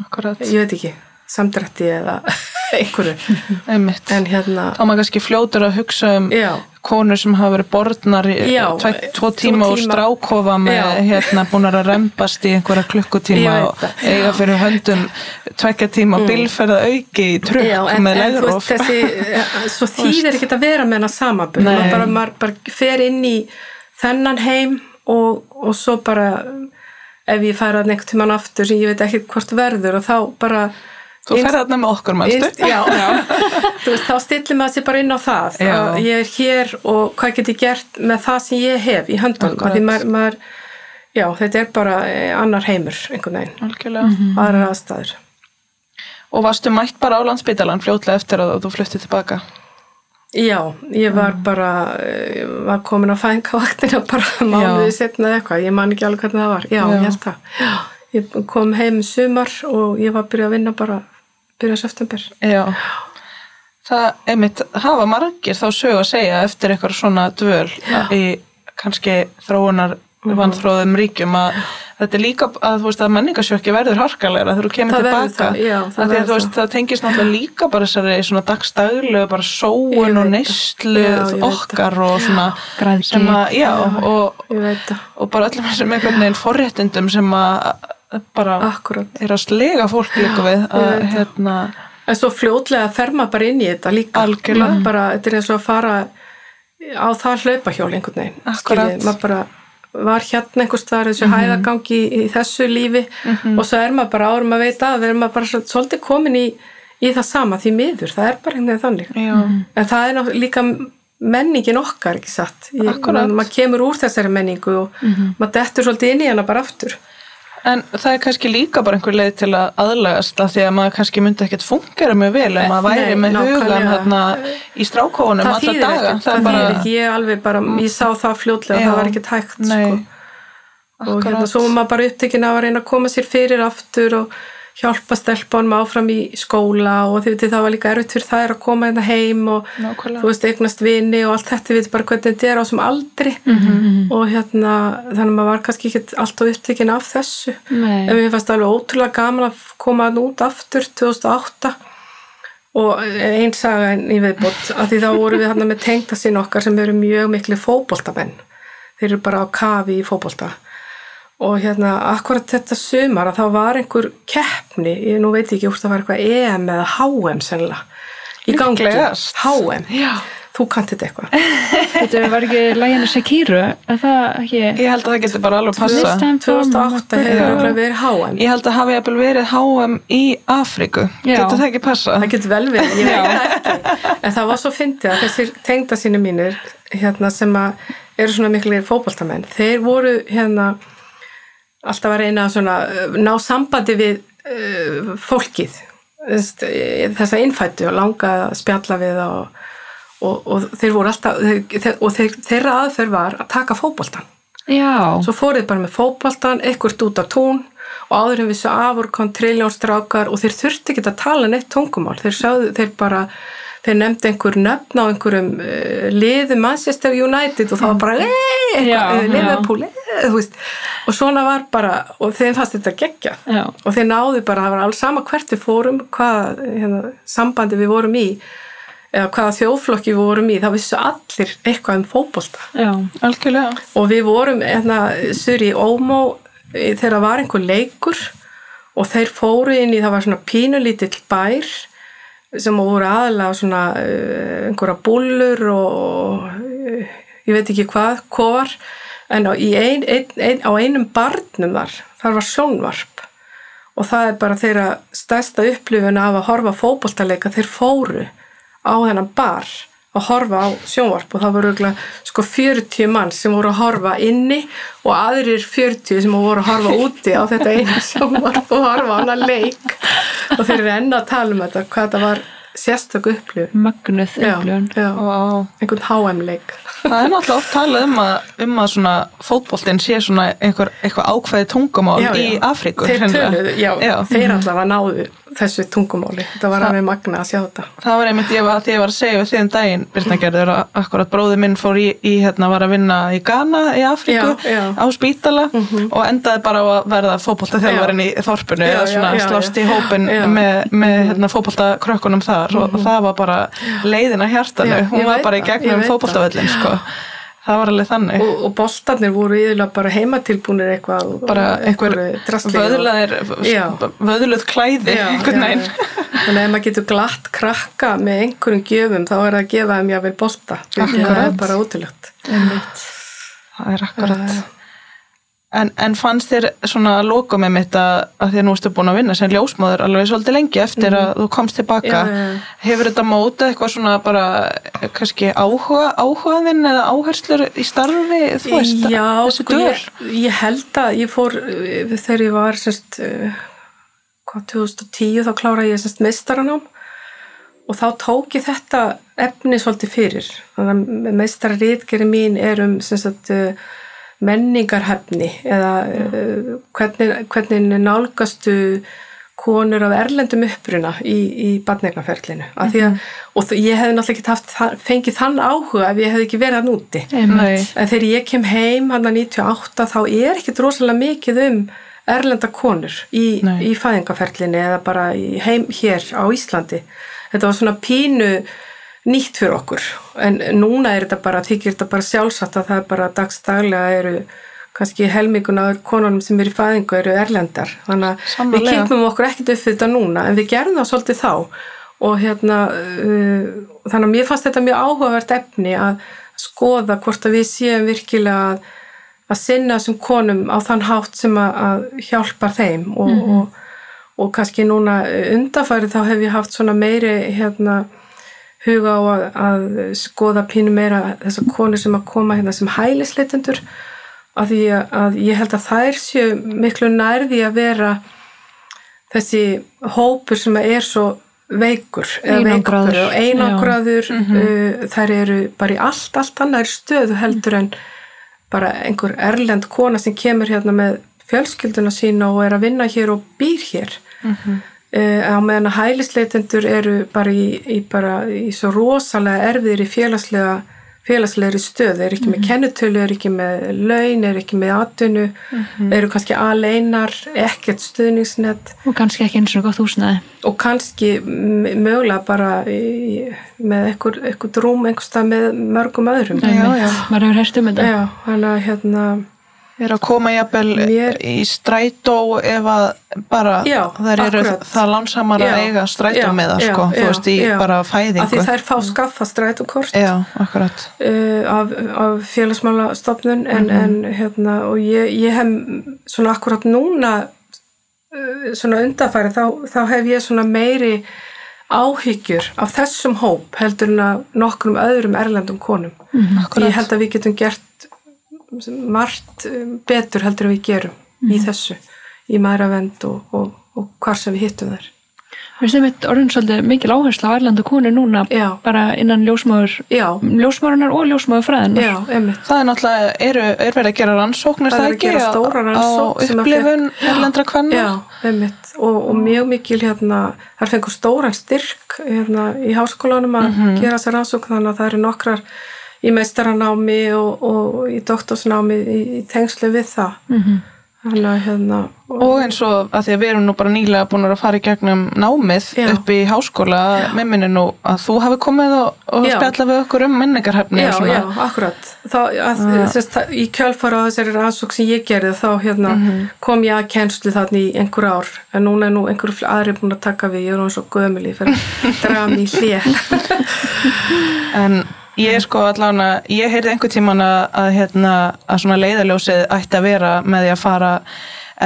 akkurat, ég veit ekki samdrætti eða einhverju einmitt en hérna, þá maður kannski fljótur að hugsa um já konur sem hafa verið borðnar í Já, tve, tvo tvo tíma og tíma. strákofa með Já. hérna búin að rempast í einhverja klukkutíma veit og eiga fyrir höndum tvekja tíma mm. bilferða auki í trukk Já, með leðróf eh, svo þýðir ekki að vera með hennar samanbyrð, Nei. maður bara, maður bara fer inn í þennan heim og, og svo bara ef ég færa einhvern tímann aftur sem ég veit ekki hvort verður og þá bara þú ferð þarna með okkur mannstu já, þú veist, þá stillir maður sér bara inn á það. Já. að ég er hér og hvað get ég gert með það sem ég hef í höndunum? Akkurat. af því maður, maður, já, þetta er bara eh, annar heimur einhvern veginn, algjörlega. Aðrar aðstæður. Og varstu mætt bara á landsbytalan fljótlega eftir að þú fluttið tilbaka? Já, ég var bara eh, var komin á fæðingavaktina bara mánuði setna eða eitthvað, ég man ekki alveg hvernig það var. Já, Já. ég held það. Já, ég kom heim sumar og ég var að byrja að vinna bara byrja september. Já. Það, einmitt, hafa margir þá sög að segja eftir eitthvað svona dvöl í kannski þróunar Mhm. vannþróðum ríkjum að þetta er líka að þú veist að menningasjökki verður harkalega þegar þú kemur tilbaka það, það það. tengist náttúrulega líka bara þessari svona dagstaglu bara sóun og neyslu okkar og svona já, og, og bara öllum þessum einhvern veginn forréttindum sem að bara akkurat er að slega fólk líka við að hérna En svo fljótlega fer maður bara inn í þetta líka. Algjörlega. Bara, þetta er eins og að fara á það hlaupahjól einhvern veginn. Skiljiði, Maður bara var hérna einhvers staðar þessu hæðagangi í, í þessu lífi og svo er maður bara árum að veita að verður maður bara svo- svolítið komin í, í það sama því miður. Það er bara einhvern veginn þannig. já, En það er líka menningin okkar, ekki satt? Maður, maður kemur úr þessari menningu og maður dettur svolítið inn í hana bara aftur. En það er kannski líka bara einhver leið til að aðlagast að því að maður kannski myndi ekkert fungera mjög vel ef maður væri Nei, með hugan hérna í alla þýðir daga ekkert, það, þýðir ekki, ég alveg bara, ég sá það fljótlega Já. það var ekkert hægt Nei, sko. og hérna akkurat. svo var maður bara upptekinn að reyna að koma sér fyrir aftur og hjálpa stelpunum áfram í skóla og þið veitir það var líka erfitt fyrir það að koma hérna heim og Nákvæmlega. þú veist eignast vini og allt þetta við veitum bara hvernig þetta er á þessum aldri. Og hérna þannig að maður var kannski ekki alltaf upptekinn af þessu. Nei. en mér fannst alveg ótrúlega gaman að koma hann út aftur 2008 og einn saga í viðbót að því þá vorum við hann með tengta sín okkar sem eru mjög miklu fótboltamenn. Þeir eru bara á kafi í fótbolta og hérna akkurat þetta sumar að þá var einhver keppni, ég nú veit ekki úr það var eitthvað EM eða HM sennilega í gangi. HM Já. þú kannt þetta eitthvað Þetta var ekki læginu Sekiru, er það ekki Ég held að það getur bara alveg passa. This time from 2008 hefur verið HM Ég held að hafi jafnvel verið HM í Afriku. Já. Getur það ekki passa? það getur vel verið, ég veit það ekki en það var svo fyndið að þessir tengda sínu mínir hérna sem að eru svona miklu fótboltamenn, þeir voru hérna alltaf að reyna að uh, ná sambandi við uh, fólkið. Þess- þessa innfættu og langa að spjalla við og, og, og þeir voru alltaf þeir, og þeir, þeirra aðferð var að taka fótboltan Já, svo fóruð bara með fótboltan, ekkert út á tún og áður en við svo afur kom triljónstrákar og þeir þurfti ekki að tala neitt tungumál, þeir sáðu, þeir bara þeir nefndi einhver nöfn á einhverjum uh, liðum Manchester United og það var bara "Ey, Já, eitthvað, já. Liverpool, ey", þú veist og svona var bara, og þeim fannst þetta geggja Já. og þeir náðu bara, það var alls sama hvert við fórum, hvað hérna, sambandi við vorum í eða hvaða þjóðflokki við vorum í, þá vissu allir eitthvað um fótbolta já, Algjörlega. og við vorum hérna, sur í Ómó eh, þegar var einhver leikur og þeir fóru inn í það var svona pínulítill bær sem voru aðalega svona uh, einhverja búllur og uh, ég veit ekki hvað, kofar. En á, ein, ein, ein, á einum barnum þar, þar var sjónvarp. Og það er bara þeirra stærsta upplifun af að horfa á fótboltaleika þeir fóru á þennan bar að horfa á sjónvarp og það voru örugglega, sko 40 mann sem voru að horfa inni og aðrir 40 sem voru að horfa úti á þetta eina sjónvarp og horfa á hana leik og þeir eru enn að tala um þetta hvað þetta var sérstök upplifun mögnuð upplifun. Vá. einhvern HM leik Það er náttúrulega oft talað um að, um að svona fótboltinn sé svona einhver, eitthvað ákveði tungumál Já, í já. Afríku. þeir hreinlega. töluðu, já, já. þeir allavega náðu þessu tungumáli, þetta var alveg magna að sjá þetta. Það var einmitt ég var, því ég var að segja við þiðum daginn, Birna Gerður, að akkurat bróði minn fór í, í hérna, var að vinna í Ghana í Afríku Já, já. á spítala og endaði bara á að verða fótboltaþjálfarinn í þorpunu Já, eða svona slást í hópin með, með hérna, fótboltakrökkunum þar og það var bara leiðin að hjartanu, hún var bara í gegnum veit fótboltavöllin, sko. Það var alveg þannig. og, og boltarnir voru yfirlega bara heimatilbúnir eitthvað bara einhver vöðlaðir, vöðluð klæði, Já, já. Þannig að ef maður getur glatt krakka með einhverjum gjöfum þá er það að gefa þeim jáfnvel bolta. Það er bara ótrúlegt. Það er akkurat. En, en fannst þér svona að loka með mitt að, að að nú ertu búin að vinna sem ljósmáður alveg svolítið lengi eftir að þú komst tilbaka. Já, já, já. Hefur þetta mótað eitthvað svona bara eh, kannski áhuga, áhugaðinn eða áherslur í starfi, þú veist, Já, þessi sko, döl? ég, ég held að ég fór uh, þegar ég var sérst, uh, hvað, 2010 þá kláraði ég sérst meistaranám og þá tók ég þetta efni svolítið fyrir. Að meistararítgeri mín er um sérst, uh, menningarhefni eða uh, hvernig, hvernig nálgastu konur af erlendum uppruna í, í badnegnaferlinu mm -hmm. og ég hefði náttúrulega ekki haft, fengið þann áhuga ef ég hefði ekki verið að núti Einmitt. en þegar ég kem heim hann að 98 þá er ekkit rosalega mikið um erlenda konur í, í fæðingaferlinu eða bara í heim hér á Íslandi. Þetta var svona pínu nýtt fyrir okkur. En núna er þetta bara, þykir þetta bara sjálfsagt að það er bara dagstaglega eru kannski helmingun af konunum sem er í fæðingu eru erlendar. Þannig að við Sannarlega. kipum okkur ekkert upp við þetta núna en við gerum það svolítið þá. Og hérna uh, þannig að mér fannst þetta mjög áhugavert efni að skoða hvort að við séum virkilega að, að sinna þessum konum á þann hátt sem að, að hjálpar þeim. Og, og, og kannski núna undarfæri þá hef ég haft svona meiri hérna huga á að, að skoða pínu meira þessar konur sem að koma hérna sem hælisleitendur af því að, ég held að þær séu miklu nærði að vera þessi hópur sem er svo veikur Einangraður. veikur einangraður. uh, þær eru bara í allt, allt annar stöðu heldur en bara einhver erlend kona sem kemur hérna með fjölskylduna sína og er að vinna hér og býr hér. Uh, á meðan að hælisleitendur eru bara í, í, bara í svo rosalega erfiðir í félagslega félagslegri stöð, er ekki með kennutölu, er ekki með laun, er ekki með atvinnu, eru kannski aleinar, ekkert stuðningsnett og kannski ekki eins og gott húsnæði. Og kannski mögulega bara í, með einhver, einhver rúm einhverstað með mörgum öðrum. Já, já. maður hefur heyrt um þetta. Já, að hérna, er að koma jafnvel Mér- í strætó ef að bara Já, þær eru akkurat. það lánsamar að eiga strætó með það já, sko, þú já, veist í já. bara fæðingu því þær fá skaffa strætókort Já, akkurat uh, af, af félagsmálastofnun en, en hérna og ég, ég hef svona akkurat núna uh, svona undarfæri þá, þá hef ég svona meiri áhyggjur af þessum hóp heldur en að nokkrum öðrum erlendum konum Akkurat. ég held að við getum gert margt um, betur heldur en við gerum í þessu í mæravend og, og, og hvar sem við hittum þær. Mér finnst einmitt orðin svolítið mikil áhersla á erlendu konu núna Já. bara innan ljósmáður já, ljósmáðunar og ljósmáður fræðinar já, einmitt. Það er náttúrulega, eru, er verið að gera rannsóknir Það er það að ekki gera stóra rannsókn á að upplifun erlendra kvenna? Já, einmitt. Og, og mjög mikil hérna, þær fengur stóran styrk hérna, í háskólanum að gera þessar rannsókn þannig að það eru nokkrar í meistaranámi og, og í doktorsnámi í, í tengslu við það Mhm. þannig að hérna og eins og að því að við erum nú bara nýlega búin að fara í gegnum námið Já. upp í háskóla með minni nú að þú hafi komið og, og Já. spjalla við okkur um minningarhefni Já, og já, akkurat. Þá, að, sérst, það, í kjálfara á þessari rannsók sem ég gerði þá hérna, kom ég að kennslu þarna í einhver ár en núna er nú einhver aðri búin að taka við, ég er nú svo gömul í fyrir að draga mig í hlje. En ég sko allavega, ég heyrði einhver tíman að, að, hérna, að svona leiðaljósið ætti að vera með því að fara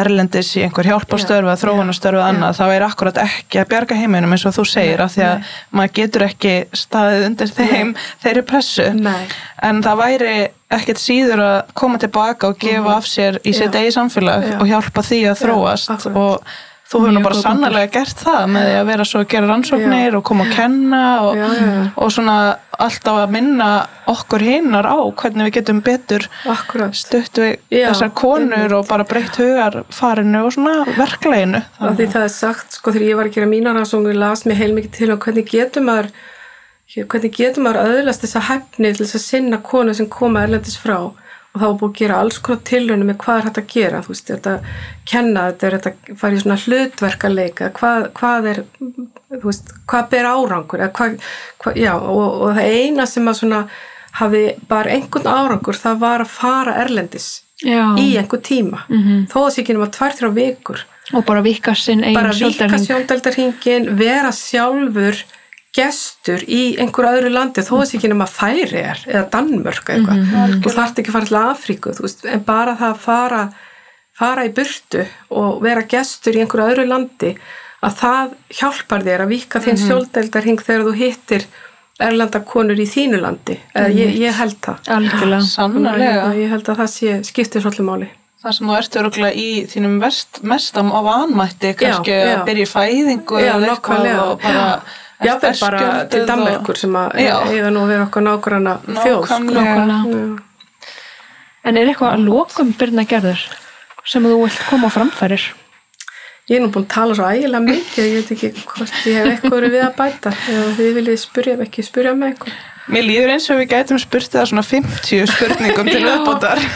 erlendis í einhver hjálpastörfu að þróunastörfu annað, þá er akkurat ekki að bjarga heiminum eins og þú segir af því að maður getur ekki staðið undir þeim þeirri pressu Nei. en það væri ekkert síður að koma tilbaka og gefa af sér í sitt Já. eigi samfélag Já. og hjálpa því að þróast akkurat. og þú hefur nú bara góð punktur. sannlega gert það með því að vera svo að gera rannsóknir og koma að kenna og, Já, já, já. og svona alltaf að minna okkur hinnar á hvernig við getum betur Akkurat. stutt við Já, þessar konur einmitt. og bara breytt hugarfarinu og svona verkleginu því það er sagt, sko, þegar ég var að gera mína rannsókn og las mér heilmikið til og hvernig getur maður hvernig getur maður öðlast þessa hefni til þess að sinna konu sem koma erlendis frá og þá var búið að gera alls konar tilraunum með hvað er hægt að gera, þú veist, þetta kenna, þetta er þetta fara í svona hlutverkaleika, hvað, hvað er þú veist, hvað ber árangur eða hvað, hvað já, og, og það eina sem að svona hafi bara einhvern árangur, það var að fara erlendis Já. í einhver tíma, þó að sé ekki nema tvær, þrjá vikur. Og bara vika sinn sjálfdælning sjóndeldarhingin vera sjálfur gestur í einhver öðru landi þó þess ekki nema færi er eða Danmörk eitthvað. Mhm, þú þarft ekki að fara til Afríku þú veist, en bara það að fara fara í burtu og vera gestur í einhver öðru landi að það hjálpar þér að vika þinn mm þegar þú hittir erlenda konur í þínu landi. Eða ég, ég held það. Sannlega ég held að það sé, skiptir svolítið máli. Það sem þú ert öruglega í þínum vest, mestam á vanmætti kannski Já, já. að byrja í fæðingu Já, eða eitthvað og bara Já, það er bara til Danmerkur sem að eiga nú að vera okkar nákvæmna þjóð sko. En er eitthvað að lokum byrna gerður sem þú vilt koma á framfærir Ég er nú búin að tala svo ægilega mikið, ég veit ekki hvort ég hef eitthvað verið við að bæta. Ef þið viljið spyrja, ekki spyrja með einhver. Mér líður eins og við gætum spurt það svona 50 spurningum til viðbótar.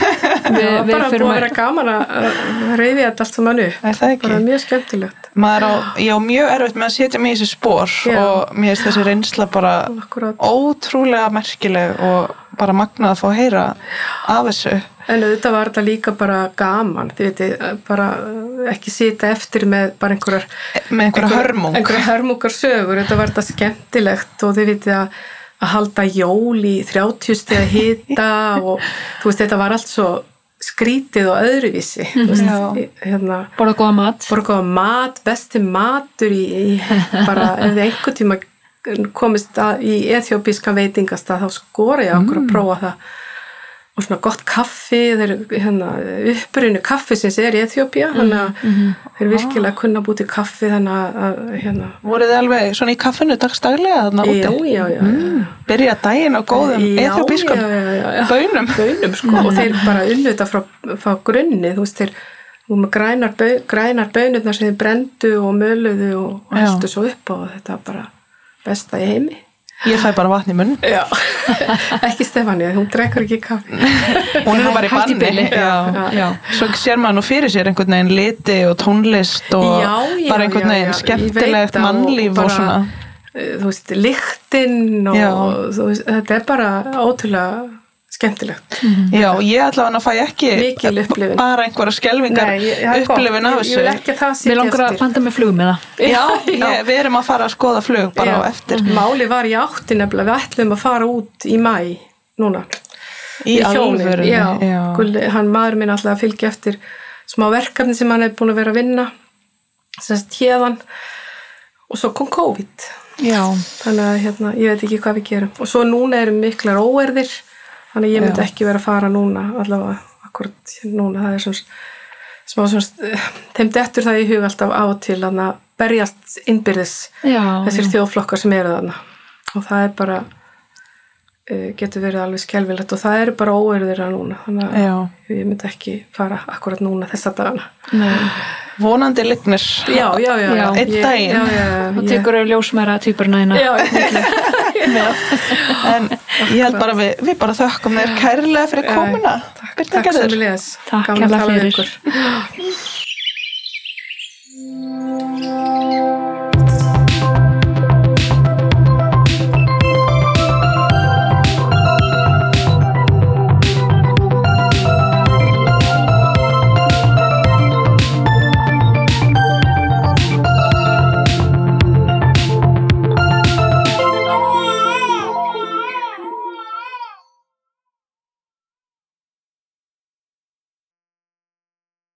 Við, við bara búið að vera gaman að reyfi þetta allt saman upp. Er það ekki? Bara mjög skemmtilegt. Maður á, ég á mjög erfitt með að setja mig í þessi spór og mér finnst þessi reynsla bara Akkurat. ótrúlega merkileg og bara magnað að fá að heyra af þessu. En auðvitað var þetta líka bara gaman, þið veitir, bara ekki sita eftir með bara einhverjar Með einhverja hörmung. einhverjar hörmungar sögur, þetta var þetta skemmtilegt og þið veitir að, að halda jól í 30 steg hita og þú veist, þetta var allt svo skrítið og öðruvísi þú veist, Já. í- hérna borða góða mat. borgaða mat, besti matur í, í bara, ef þið einhvern tíma komist að, í ethiopískan veitingastað þá skora ég okkur að prófa það og svona gott kaffi þeir, hérna, upprunu kaffi sem er í Ethiopía þannig að þeir virkilega kunna búið til kaffi þannig að, að hérna, Voruð þið alveg svona í kaffinu dagstaglega þarna úti? já, já, já, já. Byrja daginn á góðum já. bönum. bönum sko og þeir bara unnuta frá, frá grunni þú veist þeir með grænar, bau, grænar bönurnar sem þeir brendu og möluðu og, helstu svo upp og þetta var bara besta í heimi Ég fæ bara vatn í munn. Já, ekki Stefania, hún drekkur ekki kaffi Hún er bara í banni. Já. já. Svo sér maður nú fyrir sér einhvern veginn liti og tónlist og Já, já, bara einhvern veginn skemmtilegt mannlíf og, bara, svona. eh, Þú veist, lyktinn og veist, þetta er bara ótrúlega skemmtilegt. Já, ég allavega fæ ekki bara einhverja er gott. upplifun af Ég- Ég vil þessu. ekki að það Mér sitja langar að panta með flug með það Já, ég, við erum að fara að skoða flug bara Já. á eftir. Máli var í átti nefnilega, við ætlum að fara út í mæ núna. Í Við hjónin, alvöru. já, já. Gulli, hann maður minn alltaf að fylgja eftir smá verkefni sem hann er búin að vera að vinna semst hérðan og svo kom COVID. Já, þannig að hérna, ég veit ekki hvað við gerum. Og svo núna erum miklar óerðir þannig að ég myndi Já. ekki vera að fara núna allavega akkurat núna það er svona smá þeim dettur það í hug alltaf á og til að berjast innbyrðis já, þessir já. þjóðflokkar sem eru þarna og það er bara uh, getur verið alveg skelvilegt og það eru bara óerðir að núna þannig að Já. ég myndi ekki fara akkurat núna þessa dagana Nei. Vonandi lignir. já, já, já, Já. Einn daginn. ég- tekur au ljósmæra týpurna hérna já, en ég held bara við, við bara þökkum þér kærlega fyrir komuna. Takk, takk sem við liðis Takk kærlega fyrir.